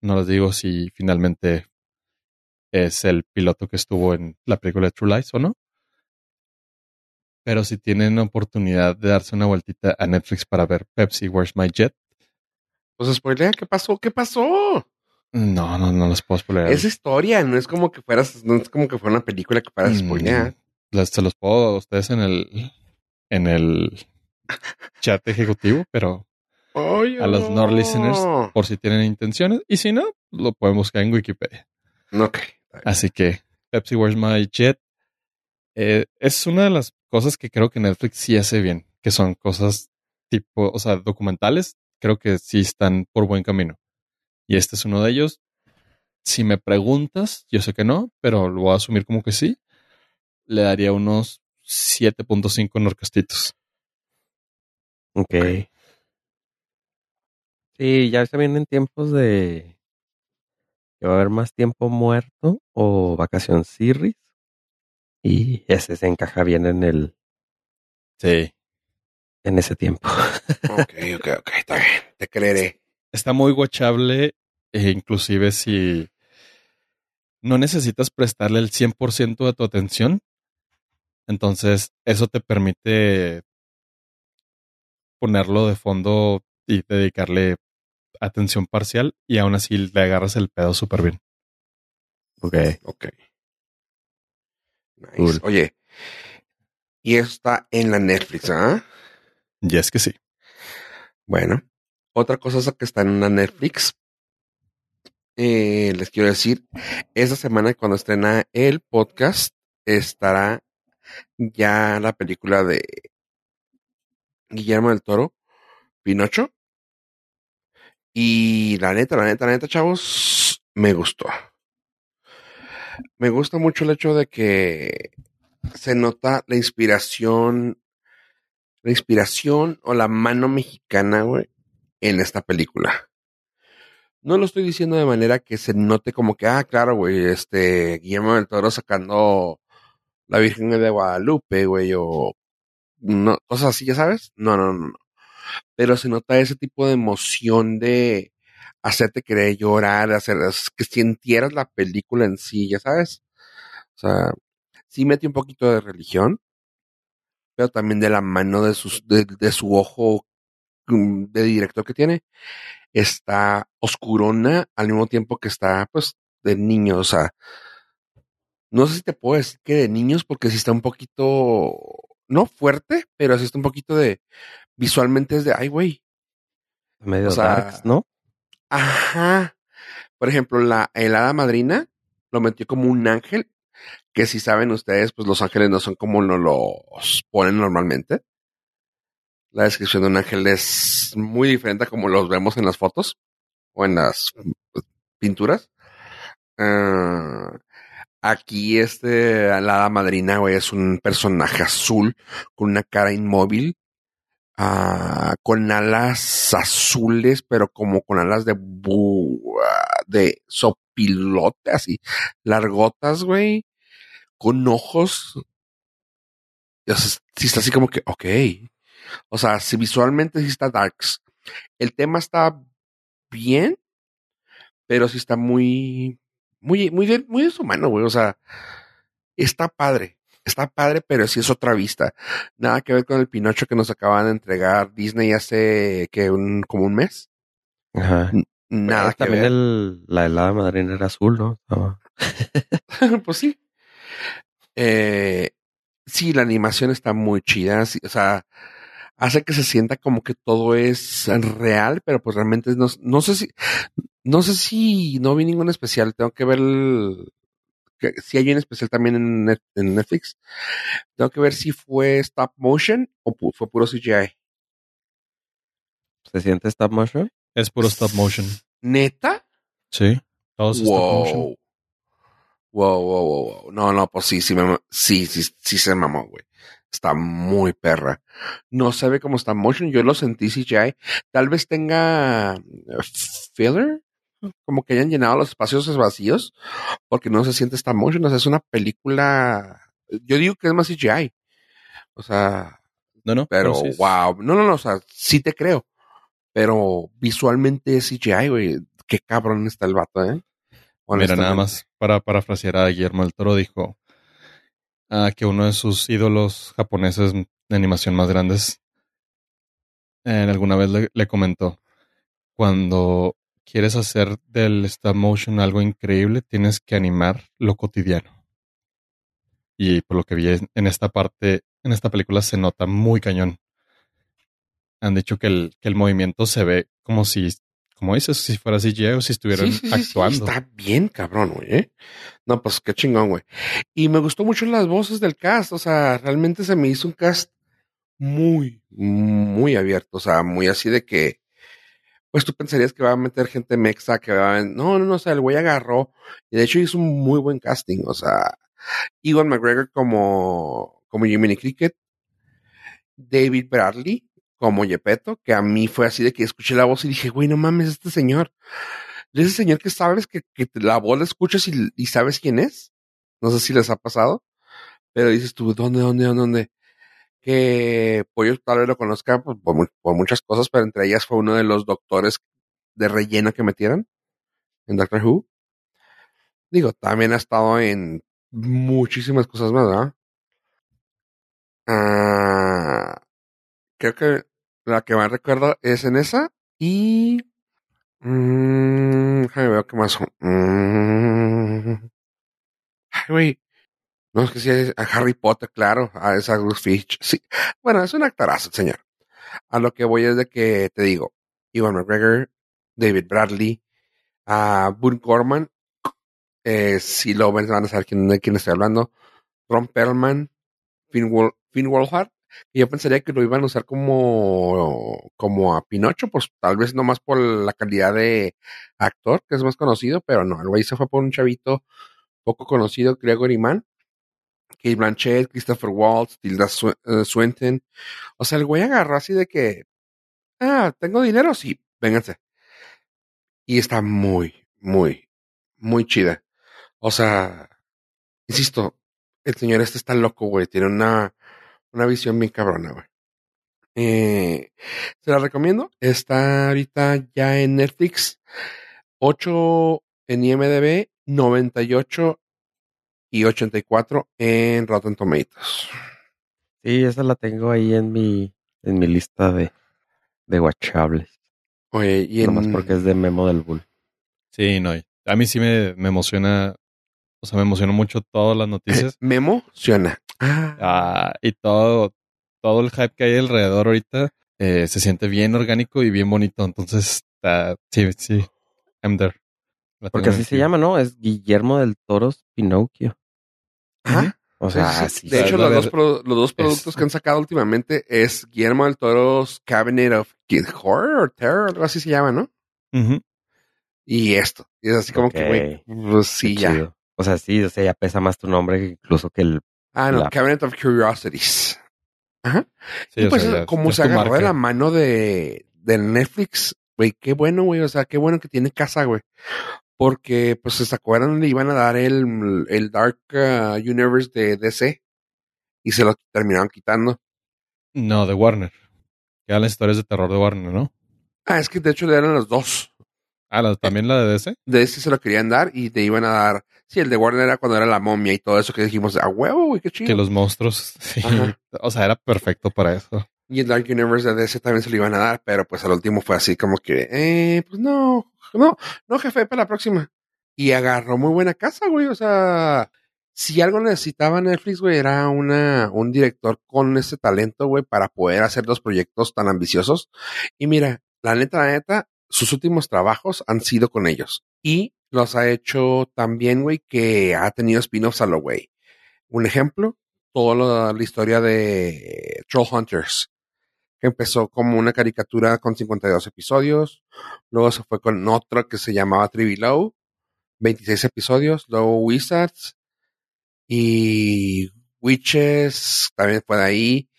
no les digo si finalmente es el piloto que estuvo en la película de True Lies o no. Pero si tienen oportunidad de darse una vueltita a Netflix para ver Pepsi Where's My Jet, Pues spoilea, ¿qué pasó? ¿Qué pasó? no, no, no les puedo spoiler. Es historia, no es como que fueras, no es como que fuera una película que fueras Mm, spoilear. se los puedo a ustedes en el en el chat ejecutivo, pero a los no listeners por si tienen intenciones y si no, lo pueden buscar en Wikipedia. Ok. Así que Pepsi Where's My Jet eh, es una de las cosas que creo que Netflix sí hace bien, que son cosas tipo, o sea, documentales, creo que sí están por buen camino. Y este es uno de ellos. Si me preguntas, yo sé que no, pero lo voy a asumir como que sí. Le daría unos 7.5 en orquestitos. Ok. Sí, ya se vienen tiempos de que va a haber más tiempo muerto o vacación series. Y ese se encaja bien en el, Sí. en ese tiempo. Ok, ok, ok, está bien. Te creeré. Está muy watchable, e inclusive si no necesitas prestarle el 100% de tu atención. Entonces, eso te permite ponerlo de fondo y dedicarle atención parcial y aún así le agarras el pedo súper bien. Ok. Ok. Nice. Cool. Oye, y eso está en la Netflix, ¿ah? Y es que sí. Bueno, otra cosa es que está en la Netflix. Eh, les quiero decir, esta semana cuando estrena el podcast estará ya la película de Guillermo del Toro, Pinocho. Y la neta, la neta, la neta, chavos, me gustó. Me gusta mucho el hecho de que se nota la inspiración, la inspiración o la mano mexicana, güey, en esta película. No lo estoy diciendo de manera que se note como que, ah, claro, güey, este, Guillermo del Toro sacando la Virgen de Guadalupe, güey, o no, cosas así, ya sabes. No, no, no, no. Pero se nota ese tipo de emoción de hacerte querer llorar, hacer que sintieras la película en sí, ya sabes. O sea, sí mete un poquito de religión, pero también de la mano de, sus, de, de su ojo mm, de director que tiene. Está oscurona al mismo tiempo que está, pues, de niños. O sea, no sé si te puedo decir que de niños, porque sí está un poquito, no fuerte, pero sí está un poquito de, visualmente es de, ay, güey. Medio O sea, darks, ¿no? Ajá. Por ejemplo, la helada madrina lo metió como un ángel, que si saben ustedes, pues los ángeles no son como no los ponen normalmente. La descripción de un ángel es muy diferente a como los vemos en las fotos o en las pues, pinturas. Ah, aquí este, la hada madrina, güey, es un personaje azul con una cara inmóvil ah, con alas azules, pero como con alas de bu de sopilote, así, largotas, güey, con ojos. O sea, está así como que, ok. O sea, si visualmente sí está darks. El tema está bien, pero sí está muy, muy, muy, muy deshumano, güey. O sea, está padre. Está padre, pero sí es otra vista. Nada que ver con el Pinocho que nos acaban de entregar Disney hace que un, como un mes. Ajá. Nada que También ver. el, la helada madrina era azul, ¿no? Pues sí. Eh, sí, la animación está muy chida. sí, o sea, hace que se sienta como que todo es real, pero pues realmente no, no sé si, no sé si no vi ningún especial. Tengo que ver el, que, si hay un especial también en, Net- en Netflix. Tengo que ver si fue stop motion o pu- fue puro CGI. ¿Se siente stop motion? Es puro stop motion. ¿Neta? Sí. Todos stop motion. Wow. Wow, wow, wow, wow. No, no, pues sí, sí, me, sí, sí, sí se mamó, güey. está muy perra. No se ve como está motion, yo lo sentí CGI. Tal vez tenga eh, filler, como que hayan llenado los espacios vacíos, porque no se siente esta motion. O sea, es una película. Yo digo que es más CGI. O sea, No, no. pero sí wow. No, no, no, o sea, sí te creo. Pero visualmente es CGI, güey. Qué cabrón está el vato, ¿eh? Mira, nada más para parafrasear a Guillermo del Toro, dijo ah, que uno de sus ídolos japoneses de animación más grandes eh, alguna vez le, le comentó, cuando quieres hacer del stop motion algo increíble, tienes que animar lo cotidiano. Y por lo que vi en esta parte, en esta película se nota muy cañón. Han dicho que el, que el movimiento se ve como si, como dices, si fuera CGI o si estuvieran Sí, sí, sí, sí, actuando. está bien cabrón, güey. ¿eh? No, pues qué chingón, güey. Y me gustó mucho las voces del cast. O sea, realmente se me hizo un cast muy, muy abierto. O sea, muy así de que, pues tú pensarías que va a meter gente mexa, que va a... No, no, no, o sea, el güey agarró. Y de hecho hizo un muy buen casting. O sea, Ewan McGregor como, como Jiminy Cricket. David Bradley como Yepeto, que a mí fue así de que escuché la voz y dije, güey, no mames, este señor. Ese señor que sabes que, que la voz la escuchas y, y sabes quién es. No sé si les ha pasado. Pero dices tú, ¿dónde, dónde, dónde, dónde? Que Pollo tal vez lo conozcan pues, por muchas cosas, pero entre ellas fue uno de los doctores de relleno que metieron en Doctor Who. Digo, también ha estado en muchísimas cosas más, ¿verdad? Ah, creo que la que más recuerdo es en esa y... Mmm, déjame ver qué más. Mm, ay, güey. No, es que sí, a Harry Potter, claro, a esa Bruce Fitch. Sí. Bueno, es un actorazo, señor. A lo que voy es de que te digo, Ivan McGregor, David Bradley, a Boone Corman, eh, si lo ven van a saber quién, de quién estoy hablando, Ron Perlman, Finn, Wol Finn Wolfhard, y yo pensaría que lo iban a usar como, como a Pinocho, pues tal vez nomás por la calidad de actor, que es más conocido, pero no, el güey se fue por un chavito poco conocido, Gregory Mann, Kate Blanchett, Christopher Waltz, Tilda Sw- eh, Swinton. O sea, el güey agarró así de que, ah, tengo dinero, sí, vénganse. Y está muy, muy, muy chida. O sea, insisto, el señor este está loco, güey. Tiene una, una visión bien cabrona, güey. Eh, se la recomiendo. Está ahorita ya en Netflix. 8 en IMDB, 98 y 84 en Rotten Tomatoes. Sí, esa la tengo ahí en mi, en mi lista de, de watchables. Oye, y en, Nomás porque es de Memo del Bull. Sí, no. A mí sí me, me emociona, o sea, me emocionó mucho todas las noticias. Memo suena. Ah, Ah, y todo, todo el hype que hay alrededor ahorita eh, se siente bien orgánico y bien bonito. Entonces, está, sí, sí, I'm there. Porque así se llama, ¿no? Es Guillermo del Toros Pinocchio. Ajá. O sea, sí. de hecho, los dos, pro- los dos es- productos que han sacado últimamente es Guillermo del Toro's Cabinet of Kid Horror or Terror, algo así se llama, ¿no? Ujú. Y esto. Y es así como que, güey, pues sí, Qué ya. chido. O sea, sí, o sea, ya pesa más tu nombre incluso que el... Ah, no, La- Cabinet of Curiosities. Ajá. Sí, y pues sea, ya- como ya se agarró de la mano de, de Netflix, güey, qué bueno, güey. O sea, qué bueno que tiene casa, güey. Porque, pues, se acuerdan, le iban a dar el, el Dark uh, Universe de DC. Y se lo terminaron quitando. No, de Warner. Que eran las historias de terror de Warner, ¿no? Ah, es que de hecho le eran los dos. Ah, ¿la- ¿también la de DC? De ese se lo querían dar y te iban a dar. Sí, el de Warner era cuando era la momia y todo eso que dijimos, a huevo, güey, qué chido. Que los monstruos, sí. O sea, era perfecto para eso. Y el Dark Universe de DC también se lo iban a dar, pero pues al último fue así como que, eh, pues no, no, no, jefe, para la próxima. Y agarró muy buena casa, güey. O sea, si algo necesitaba Netflix, güey, era una, un director con ese talento, güey, para poder hacer los proyectos tan ambiciosos. Y mira, la neta, la neta, sus últimos trabajos han sido con ellos. Y los ha hecho también, güey, que ha tenido spin-offs a lo güey. Un ejemplo, toda la historia de Troll Hunters empezó como una caricatura con 52 episodios, luego se fue con otra que se llamaba Trivi Low, 26 episodios, luego Wizards y Witches, también fue de ahí.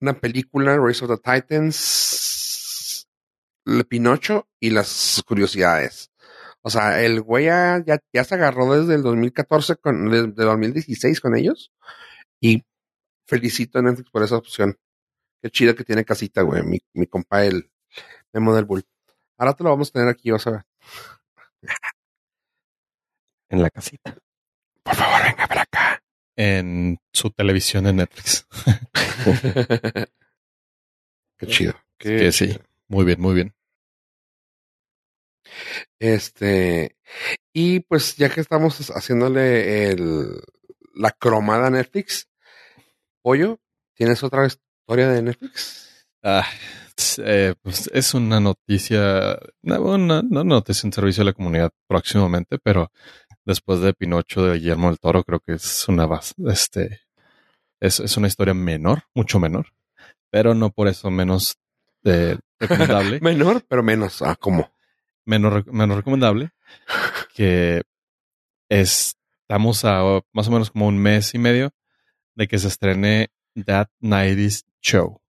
Una película, Race of the Titans, Pinocho y las curiosidades. O sea, el güey ya, ya, ya se agarró desde el 2014, con, desde el 2016 con ellos. Y felicito a Netflix por esa opción. Qué chido que tiene casita, güey. Mi, mi compa, el Memo del Bull. Ahora te lo vamos a tener aquí, vas a ver. En la casita. Por favor, venga para acá. En su televisión de Netflix. Qué chido. Qué que sí. Muy bien, muy bien. Este, y pues ya que estamos haciéndole el, la cromada a Netflix, Pollo, ¿tienes otra historia de Netflix? Ah, eh, pues es una noticia, una, una- no noticia en servicio a la comunidad próximamente, pero después de Pinocho de Guillermo del Toro, creo que es una bas- este, es, es una historia menor, mucho menor, pero no por eso menos eh, recomendable. Menor, pero menos. Ah, ¿cómo? menos, menos recomendable, que estamos a más o menos como un mes y medio de que se estrene That 90s Show.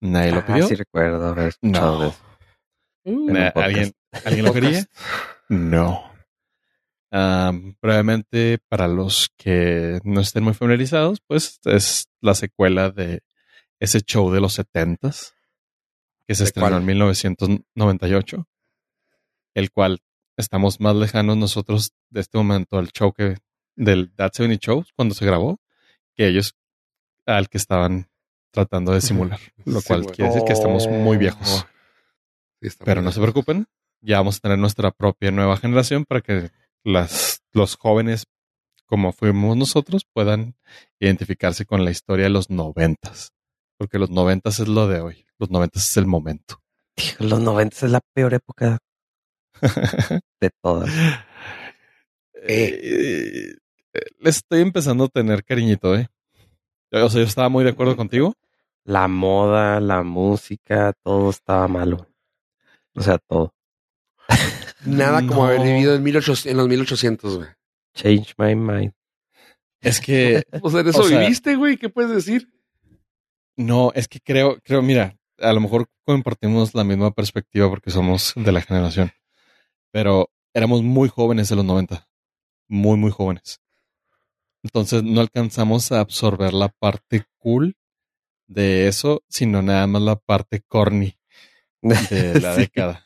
¿Nadie lo Ah, pidió? sí recuerdo haber escuchado de no. eso. podcast. ¿Alguien, ¿Alguien lo quería? No. Am, brevemente, para los que no estén muy familiarizados, pues es la secuela de ese show de los setentas que se ¿De estrenó cuál? en 1998, el cual estamos más lejanos nosotros de este momento al show que del That 70 Show cuando se grabó que ellos al que estaban tratando de simular, lo cual quiere decir que estamos muy viejos. Sí, está Pero no se preocupen, ya vamos a tener nuestra propia nueva generación para que las, los jóvenes, como fuimos nosotros, puedan identificarse con la historia de los noventas. Porque los noventas es lo de hoy. Los noventas es el momento. Los 90 es la peor época de todas. Eh, eh, le estoy empezando a tener cariñito, ¿eh? O sea, yo estaba muy de acuerdo contigo. La moda, la música, todo estaba malo. O sea, todo. Nada como haber vivido en, 1800, en los 1800, güey. Change my mind. Es que Pues en eso O sea- viviste, güey. ¿Qué puedes decir? No, es que creo, creo, mira, a lo mejor compartimos la misma perspectiva porque somos de la generación, pero éramos muy jóvenes de los 90, muy, muy jóvenes. Entonces no alcanzamos a absorber la parte cool de eso, sino nada más la parte corny de la Sí. década.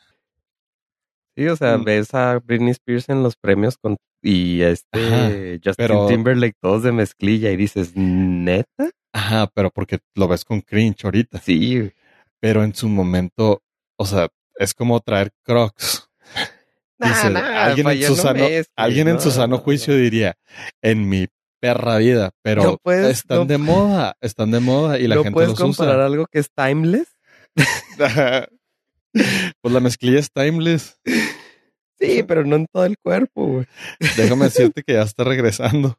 Sí, o sea, Mm. ves a Britney Spears en los premios con y a este Ajá, Justin pero- Timberlake todos de mezclilla y dices, ¿neta? Ajá, pero porque lo ves con cringe ahorita, Sí. pero en su momento, o sea, es como traer crocs. Dice, alguien, en su sano, alguien en su sano juicio diría, en mi perra vida, pero No puedes- están no de moda, están de moda y la ¿No gente puedes los comparar usa. algo que es timeless? pues la mezclilla es timeless. Sí, pero no en todo el cuerpo, güey. Déjame decirte que ya está regresando.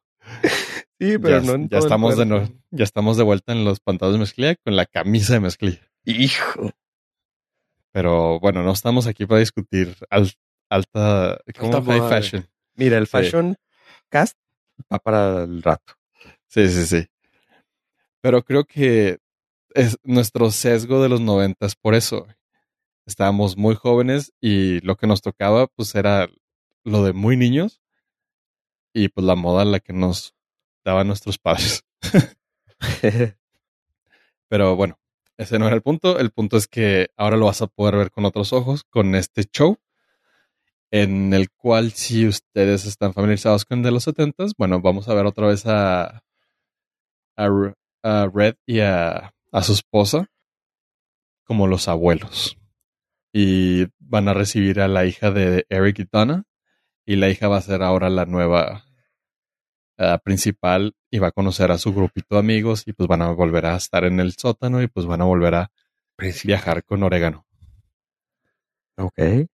Sí, pero ya, no en ya todo el estamos de cuerpo. nuevo, ya estamos de vuelta en los pantalones de mezclilla con la camisa de mezclilla. Hijo. Pero bueno, no estamos aquí para discutir al- alta, ¿cómo? Alta high fashion. Mira, el Sí. fashion cast va para el rato. Sí, sí, sí. Pero creo que es nuestro sesgo de los noventas por eso. Estábamos muy jóvenes y lo que nos tocaba pues era lo de muy niños y pues la moda la que nos daban nuestros padres. Pero bueno, ese no era el punto. El punto es que ahora lo vas a poder ver con otros ojos con este show en el cual si ustedes están familiarizados con el de los setentas, bueno, vamos a ver otra vez a, a, Red y a, a su esposa como los abuelos. Y van a recibir a la hija de Eric y Donna. Y la hija va a ser ahora la nueva ah, principal y va a conocer a su grupito de amigos y pues van a volver a estar en el sótano y pues van a volver a viajar con orégano. ok.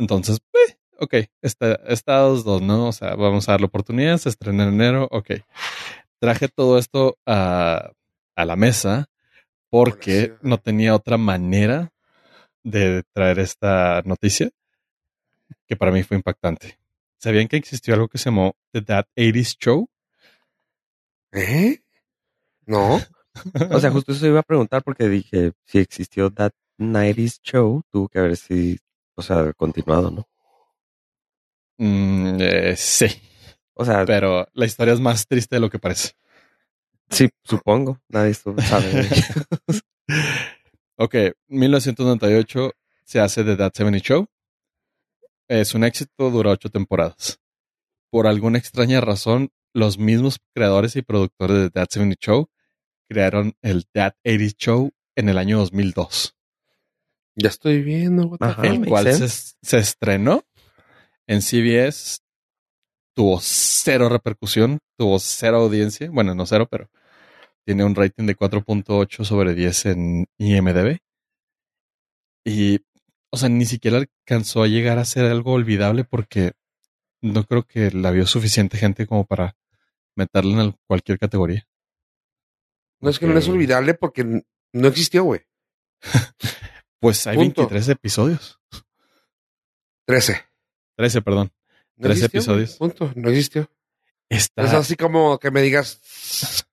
Entonces, eh, ok, está, estados dos, ¿no? O sea, vamos a dar la oportunidad, se estrena en enero, ok. Traje todo esto a, a la mesa porque no tenía otra manera de traer esta noticia que para mí fue impactante. ¿Sabían que existió algo que se llamó The That 80s Show? ¿Eh? No. O sea, justo eso iba a preguntar porque dije, si existió That 90s Show, tuvo que haber si, o sea, continuado, ¿no? Mm, eh, sí, O sea, pero la historia es más triste de lo que parece. sí, supongo. Nadie sabe. ok, 1998 se hace The That 70 Show. Es un éxito, dura ocho temporadas. Por alguna extraña razón, los mismos creadores y productores de That 70 Show crearon el That 80 Show en el año 2002, Ya estoy viendo. what the Ajá. fuck. el cual se, estrenó en CBS. Tuvo cero repercusión, tuvo cero audiencia. Bueno, no cero, pero tiene un rating de 4.8 sobre 10 en IMDb. Y, o sea, ni siquiera alcanzó a llegar a ser algo olvidable porque no creo que la vio suficiente gente como para meterla en cualquier categoría. No es que no es olvidable porque no existió, güey. Pues hay Punto. 23 episodios. 13. 13, perdón. No 13 existió, güey. episodios. Punto. No existió. Está, Es así como que me digas.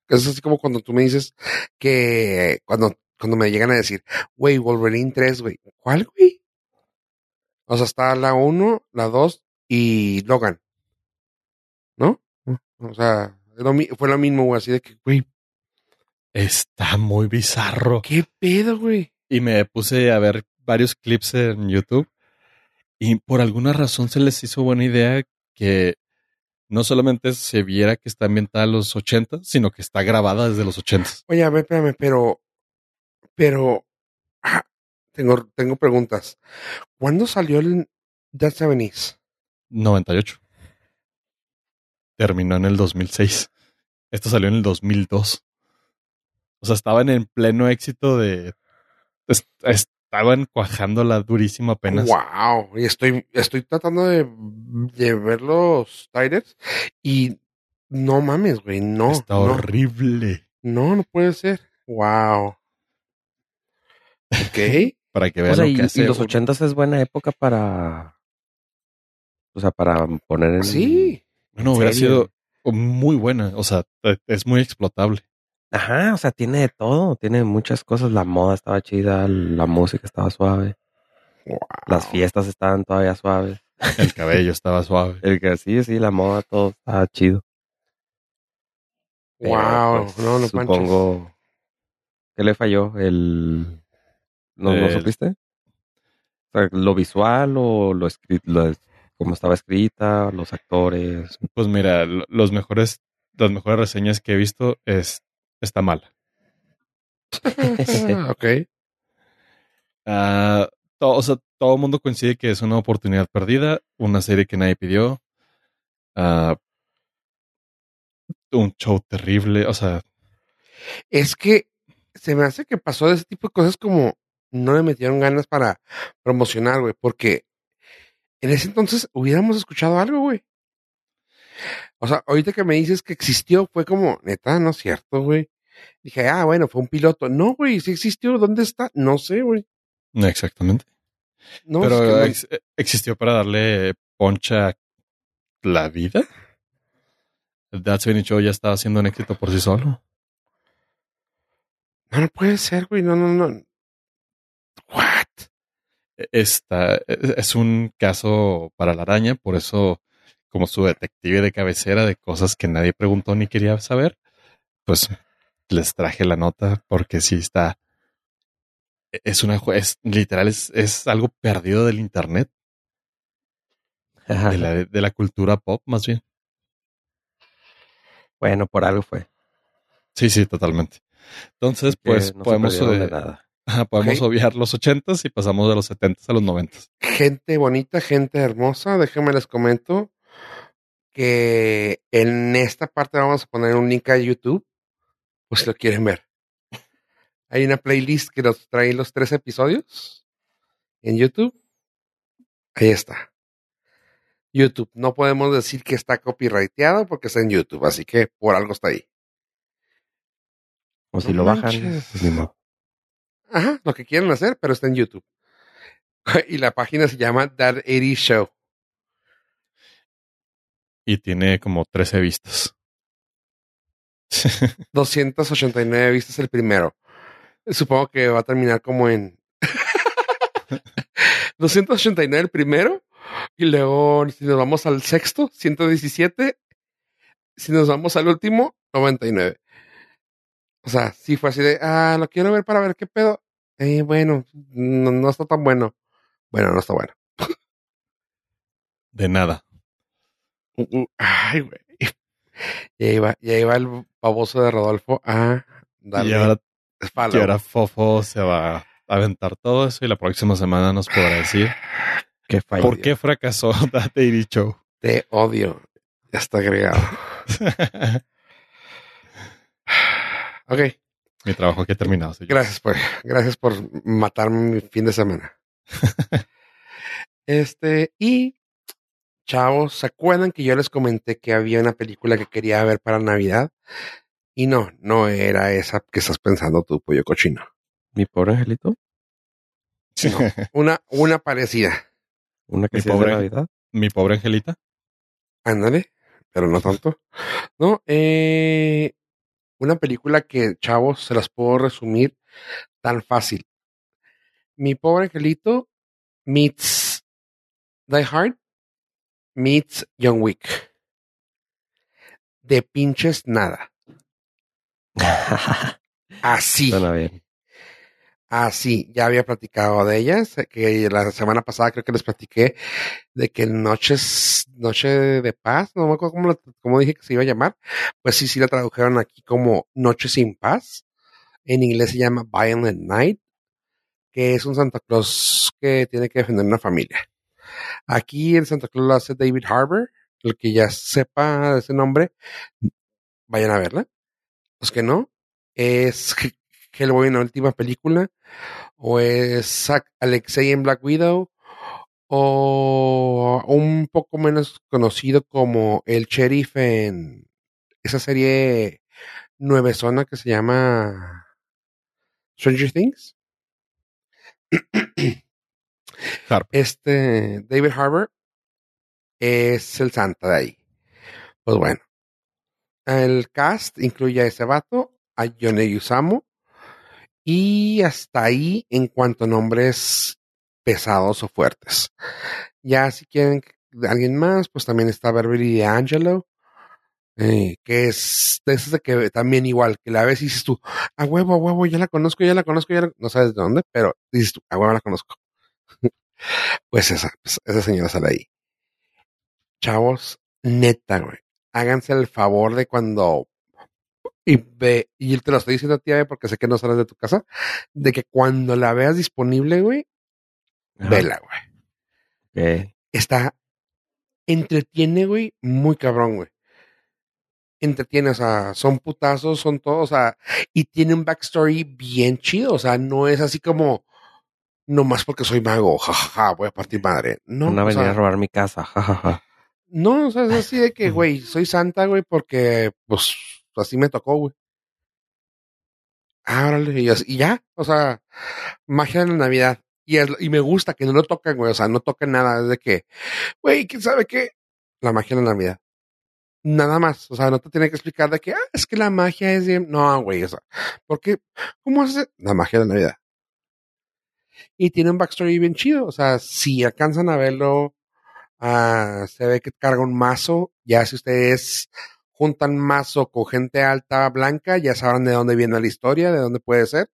Es así como cuando tú me dices que cuando, cuando me llegan a decir, güey, Wolverine 3, güey. ¿Cuál, güey? O sea, está la 1, la 2 y Logan. ¿No? O sea, fue lo mismo, güey. Así de que, güey, está muy bizarro. ¿qué pedo, güey? Y me puse a ver varios clips en YouTube y por alguna razón se les hizo buena idea que no solamente se viera que está ambientada a los 80, sino que está grabada desde los 80. Oye, a ver, espérame, pero, pero, ah, tengo, tengo preguntas. ¿Cuándo salió el Dead Seventies? 98. Terminó en el 2006. Esto salió en el 2002. O sea, estaban en pleno éxito de... est- Estaban cuajándola durísimo apenas. Wow, y estoy, estoy tratando de, de ver los titles y no mames, güey, no, Está no, horrible. no, no puede ser. Wow. Ok. Para que O vean sea, lo y, que y hace. los un- ochentas es buena época para, o sea, para poner en... Sí. Bueno, ¿En hubiera serio? sido muy buena. O sea, e- es muy explotable. Ajá, o sea, tiene de todo, tiene muchas cosas. La moda estaba chida, la música estaba suave, Wow. las fiestas estaban todavía suaves. El cabello estaba suave. El que sí, sí, la moda, todo estaba chido. Pero, Wow, pues, no, no. Supongo. ¿Qué le falló? El. ¿No, ¿no El- supiste? O sea, lo visual o lo escrito, cómo estaba escrita, los actores. Pues mira, lo- los mejores, las mejores reseñas que he visto es está mala. Ah, ok. Ah, to- o sea, todo el mundo coincide que es una oportunidad perdida, una serie que nadie pidió, ah, un show terrible, o sea, Es que se me hace que pasó de ese tipo de cosas como no le metieron ganas para promocionar, güey, porque en ese entonces hubiéramos escuchado algo, güey. O sea, ahorita que me dices que existió, fue como, neta, no es cierto, güey. Dije, ah, bueno, fue un piloto. No, güey, sí existió. ¿Dónde está? No sé, güey. no exactamente. No, Pero es que no- ex- existió para darle poncha la vida. That's Been Show ya estaba haciendo un éxito por sí solo. no, no puede ser, güey. No, no, no. What? Esta e, es un caso para la araña, por eso, como su detective de cabecera de cosas que nadie preguntó ni quería saber, pues les traje la nota porque sí está. Es una es literal, es, es algo perdido del internet, de la, de la cultura pop, más bien. Bueno, por algo fue. Sí, sí, totalmente. Entonces, pues no podemos, eh, nada. podemos obviar los ochentas y pasamos de los setentas a los noventas. Gente bonita, gente hermosa. Déjenme les comento que en esta parte vamos a poner un link a YouTube, pues si lo quieren ver. Hay una playlist que nos trae los tres episodios en YouTube. Ahí está. YouTube. No podemos decir que está copyrighteado porque está en YouTube, así que por algo está ahí. O si No lo bajan. Ajá, lo que quieran hacer, pero está en YouTube. Y la página se llama That 80 Show. Y tiene como 13 vistas. 289 vistas el primero. Supongo que va a terminar como en 289 el primero. Y luego, si nos vamos al sexto, 117. Si nos vamos al último, 99. O sea, sí fue así de, ah, lo quiero ver para ver qué pedo. Eh, bueno, no, no está tan bueno. Bueno, no está bueno. De nada. Ay, güey. Iba, ya iba el baboso de Rodolfo a darle Y ahora, y Fofo se va a aventar todo eso y la próxima semana nos podrá decir Qué fallo. por qué fracasó Daily Show. Te odio. Ya está agregado. Ok, Mi trabajo aquí ha terminado. señor. gracias por, gracias por matarme mi fin de semana. Este, y chavos, ¿se acuerdan que yo les comenté que había una película que quería ver para Navidad? Y no, no era esa que estás pensando tú, pollo cochino. Mi pobre angelito. Una, una parecida. Una que Mi es de pobre- Navidad. Mi pobre Angelita. Ándale, pero no tanto. No, eh, una película que, chavos, se las puedo resumir tan fácil. Mi pobre angelito meets Die Hard meets John Wick. De pinches nada. Así. Suena bien. Así, ya había platicado de ellas, que la semana pasada creo que les platiqué de que Noches, Noche de Paz, no me acuerdo cómo, la- cómo dije que se iba a llamar, pues sí, sí la tradujeron aquí como Noche sin Paz, en inglés se llama Violent Night, que es un Santa Claus que tiene que defender una familia. Aquí el Santa Claus lo hace David Harbour, el que ya sepa ese nombre, vayan a verla. Los que no, es Hellboy en la última película, o es Alexei en Black Widow, o un poco menos conocido como el sheriff en esa serie nueve zona que se llama Stranger Things. Este David Harbour es el Santa de ahí. Pues bueno, el cast incluye a ese vato, a Yone Yusamo, y hasta ahí en cuanto a nombres pesados o fuertes. Ya si quieren alguien más, pues también está Beverly D'Angelo, eh, que es de esas de que también igual, que la ves y dices tú, a huevo, a huevo, ya la conozco, ya la conozco, ya no sabes de dónde, pero dices tú, a huevo la conozco. pues esa, pues esa señora sale ahí. Chavos, neta, güey. Háganse el favor de cuando y ve, y te lo estoy diciendo a ti, porque sé que no sales de tu casa, de que cuando la veas disponible, güey, Ajá. vela, güey. Está, entretiene, güey, muy cabrón, güey. Entretiene, o sea, son putazos, son todos, o sea, y tiene un backstory bien chido, o sea, no es así como, nomás porque soy mago, jajaja, voy a partir madre. No, Van a venir sea, a robar mi casa. jajaja. no, o sea, es así de que, güey, soy santa, güey, porque, pues, así me tocó, güey. Órale, y, así- y ya, o sea, magia de la Navidad. Y, es- y me gusta que no lo tocan, güey, o sea, no tocan nada, es de que, güey, ¿quién sabe qué? La magia de la Navidad. Nada más, o sea, no te tiene que explicar de que, ah, es que la magia es bien. No, güey, o sea, ¿por qué? ¿Cómo hace la magia de la Navidad? Y tiene un backstory bien chido, o sea, si alcanzan a verlo, se ve que carga un mazo, ya si ustedes juntan mazo con gente alta blanca, ya sabrán de dónde viene la historia, de dónde puede ser.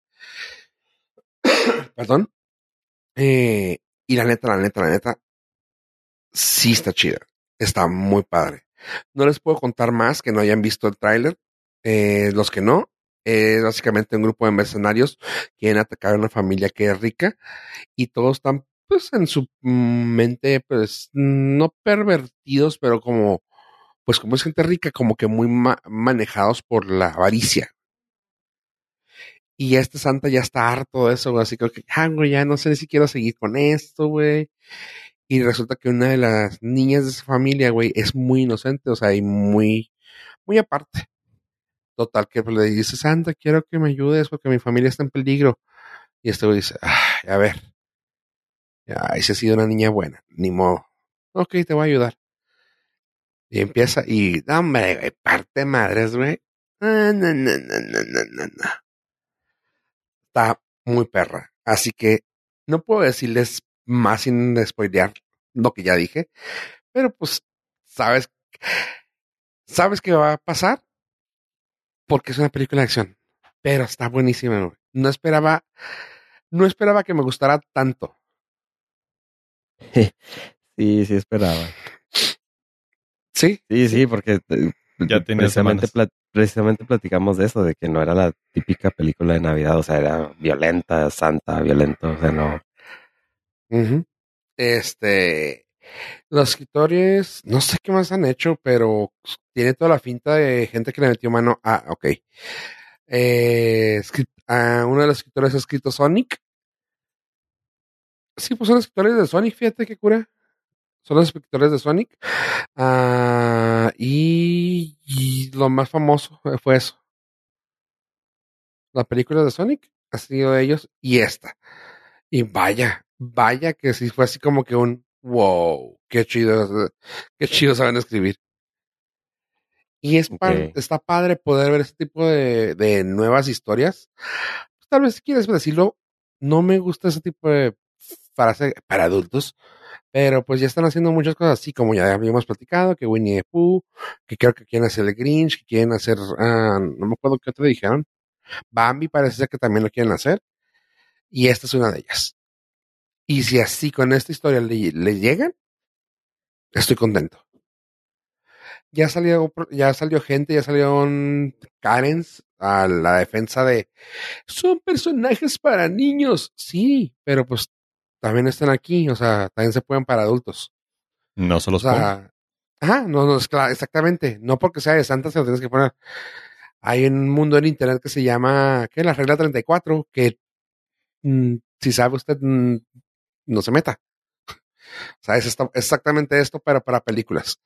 Perdón. Eh, y la neta, la neta, la neta, sí está chida. Está muy padre. No les puedo contar más que no hayan visto el tráiler. Eh, los que no, es básicamente un grupo de mercenarios quieren atacar a una familia que es rica y todos están pues en su mente pues no pervertidos pero como pues como es gente rica como que muy ma- manejados por la avaricia. Y este santa ya está harto de eso güey, así que ah, güey, ya no sé si quiero seguir con esto güey y resulta que una de las niñas de esa familia güey es muy inocente o sea y muy muy aparte total que le dice Santa quiero que me ayudes porque mi familia está en peligro y este güey dice "Ay, a ver Ay, si ha sido una niña buena, ni modo. Ok, te voy a ayudar. Y empieza y, hombre, güey, parte madres, güey. No, no, no, no, no, no. Está muy perra. Así que no puedo decirles más sin spoilear lo que ya dije. Pero pues, sabes, sabes qué va a pasar porque es una película de acción. Pero está buenísima, güey. No esperaba, no esperaba que me gustara tanto. Sí, sí esperaba. Sí, Sí, sí, porque eh, Ya tiene precisamente, precisamente platicamos de eso, de que no era la típica película de Navidad, o sea, era violenta, santa, violento, o sea, no. Este, los escritores, no sé qué más han hecho, pero tiene toda la finta de gente que le metió mano. Ah, ok. Eh, uno de los escritores ha escrito Sonic. Sí, pues son escritores de Sonic, fíjate qué cura. Son los escritores de Sonic. Ah, y, y lo más famoso fue eso. La película de Sonic ha sido de ellos y esta. Y vaya, vaya que sí fue así como que un wow, qué chido, qué chido saben escribir. Y es pa- Ok. está padre poder ver este tipo de, de nuevas historias. Pues, tal vez si quieres decirlo, no me gusta ese tipo de frase para adultos, pero pues ya están haciendo muchas cosas así, como ya habíamos platicado, que Winnie the Pooh, que creo que quieren hacer el Grinch, que quieren hacer, ah, no me acuerdo qué otro dijeron. Bambi parece ser que también lo quieren hacer. Y esta es una de ellas. Y si así con esta historia le, le llegan, estoy contento. Ya salió, ya salió gente, ya salieron Karens a la defensa de son personajes para niños. Sí, pero pues también están aquí, o sea, también se pueden para adultos. No se los sea, ajá, no, no, es claro, exactamente. No porque sea de Santa se lo tienes que poner. Hay un mundo en internet que se llama, ¿qué? La regla 34, que mm, si sabe usted, mm, no se meta. O sea, es exactamente esto, pero para películas.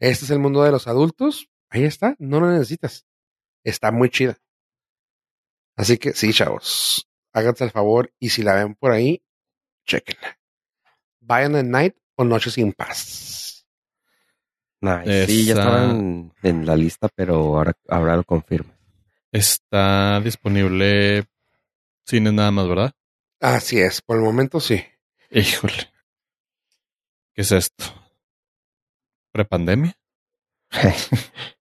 Este es el mundo de los adultos. Ahí está, no lo necesitas. Está muy chida. Así que sí, chavos, háganse el favor y si la ven por ahí, chequenla. Vayan at Night o Noche sin Paz. Nice. Sí, ya estaban en la lista, pero ahora, ahora lo confirmo. Está disponible cines nada más, ¿verdad? Así es, por el momento sí. Híjole. ¿Qué es esto? ¿Prepandemia?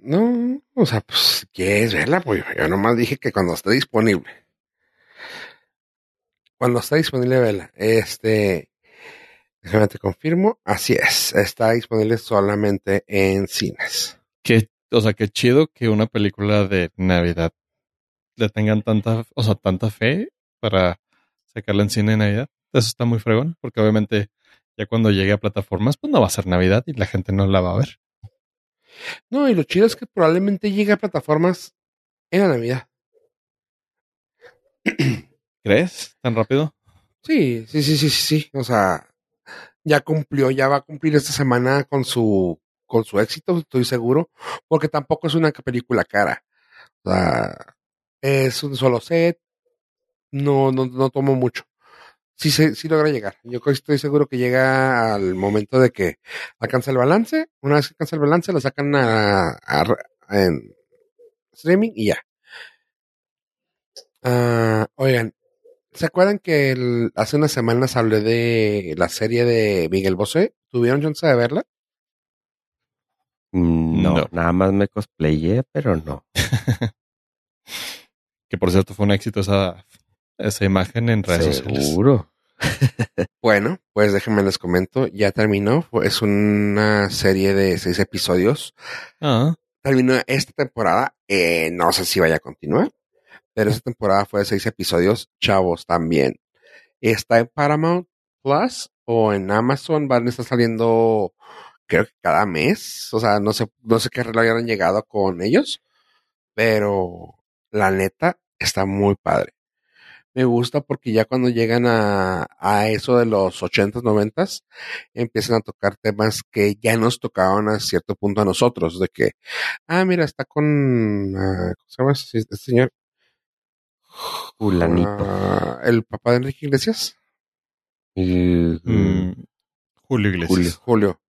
No, o sea, pues quieres verla, pues yo nomás dije que cuando esté disponible. Cuando esté disponible, vela. Este, déjame te confirmo. Así es, está disponible solamente en cines. Qué, o sea, qué chido que una película de Navidad le tengan tanta, o sea, tanta fe para sacarla en cine de Navidad. Eso está muy fregón, porque obviamente ya cuando llegue a plataformas, pues no va a ser Navidad y la gente no la va a ver. No, y lo chido es que probablemente llegue a plataformas en la Navidad. ¿Crees? ¿Tan rápido? Sí, sí, sí, sí, sí, sí. O sea, ya cumplió, ya va a cumplir esta semana con su, con su éxito, estoy seguro, porque tampoco es una película cara. O sea, es un solo set, no, no, no tomo mucho. Sí, sí, sí logra llegar. Yo estoy seguro que llega al momento de que alcanza el balance. Una vez que alcanza el balance, lo sacan a, a- en streaming y ya. Ah, oigan, ¿se acuerdan que el- hace unas semanas hablé de la serie de Miguel Bosé? ¿Tuvieron chance de verla? Mm, No, No. nada más me cosplayé, pero no. Que por cierto fue un éxito esa, esa imagen en redes sociales. Seguro. Bueno, pues déjenme les comento, ya terminó. Es una serie de seis episodios. Ah, terminó esta temporada. Eh, no sé si vaya a continuar, pero esta temporada fue de seis episodios. Chavos, también. Está en Paramount Plus o en Amazon. Van a estar saliendo, creo que cada mes. O sea, no sé, no sé qué arreglo hayan llegado con ellos, pero la neta está muy padre. Me gusta porque ya cuando llegan a, a eso de los 80s, 90s, empiezan a tocar temas que ya nos tocaban a cierto punto a nosotros, de que, ah, mira, está con, ah, ¿cómo se llama este este señor? Fulanito. Ah, el papá de Enrique Iglesias, mm, Julio Iglesias. Julio. Julio.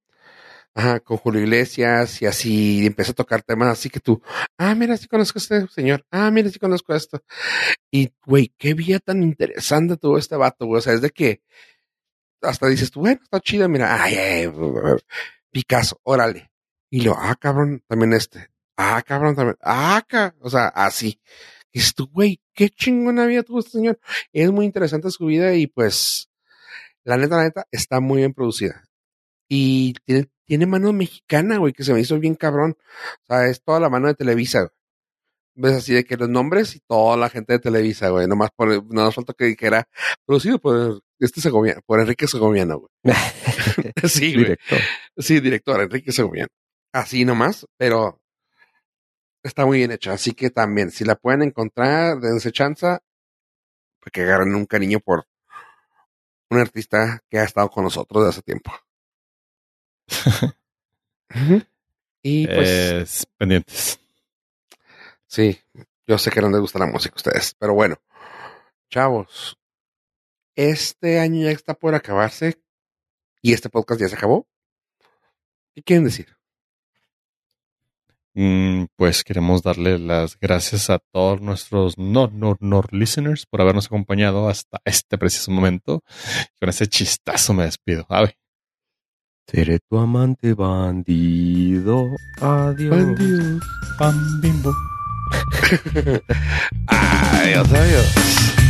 Ajá, con Julio Iglesias y así, y empieza a tocar temas así que tú, ah, mira, sí conozco a este señor, ah, mira, sí conozco a esto. Y, güey, qué vida tan interesante tuvo este vato, güey. O sea, es de que hasta dices tú, bueno, está chido, mira, ay, ay, Picasso, órale. Y lo, ah, cabrón, también este, ah, cabrón, también, ah, ca o sea, así. Y dices tú, güey, qué chingona vida tuvo este señor. Es muy interesante su vida y pues, la neta, la neta, está muy bien producida. Y tiene, tiene mano mexicana, güey, que se me hizo bien cabrón. O sea, es toda la mano de Televisa, güey. Ves así de que los nombres y toda la gente de Televisa, güey. Nomás por, nos falta que, que era producido por este Segoviano, por Enrique Segoviano, güey. sí, güey. Director. Sí, director, Enrique Segoviano. Así nomás, pero está muy bien hecha. Así que también, si la pueden encontrar, dense chanza, para que agarren un cariño por un artista que ha estado con nosotros de hace tiempo. Y pues, Es pendientes. Sí, yo sé que no les gusta la música a ustedes, pero bueno, chavos, este año ya está por acabarse y este podcast ya se acabó. ¿Qué quieren decir? Mm, Pues queremos darle las gracias a todos nuestros no, no, no listeners por habernos acompañado hasta este preciso momento. Con ese chistazo me despido. Ave. Seré tu amante bandido. Adiós. Pam, bimbo. Adiós, adiós.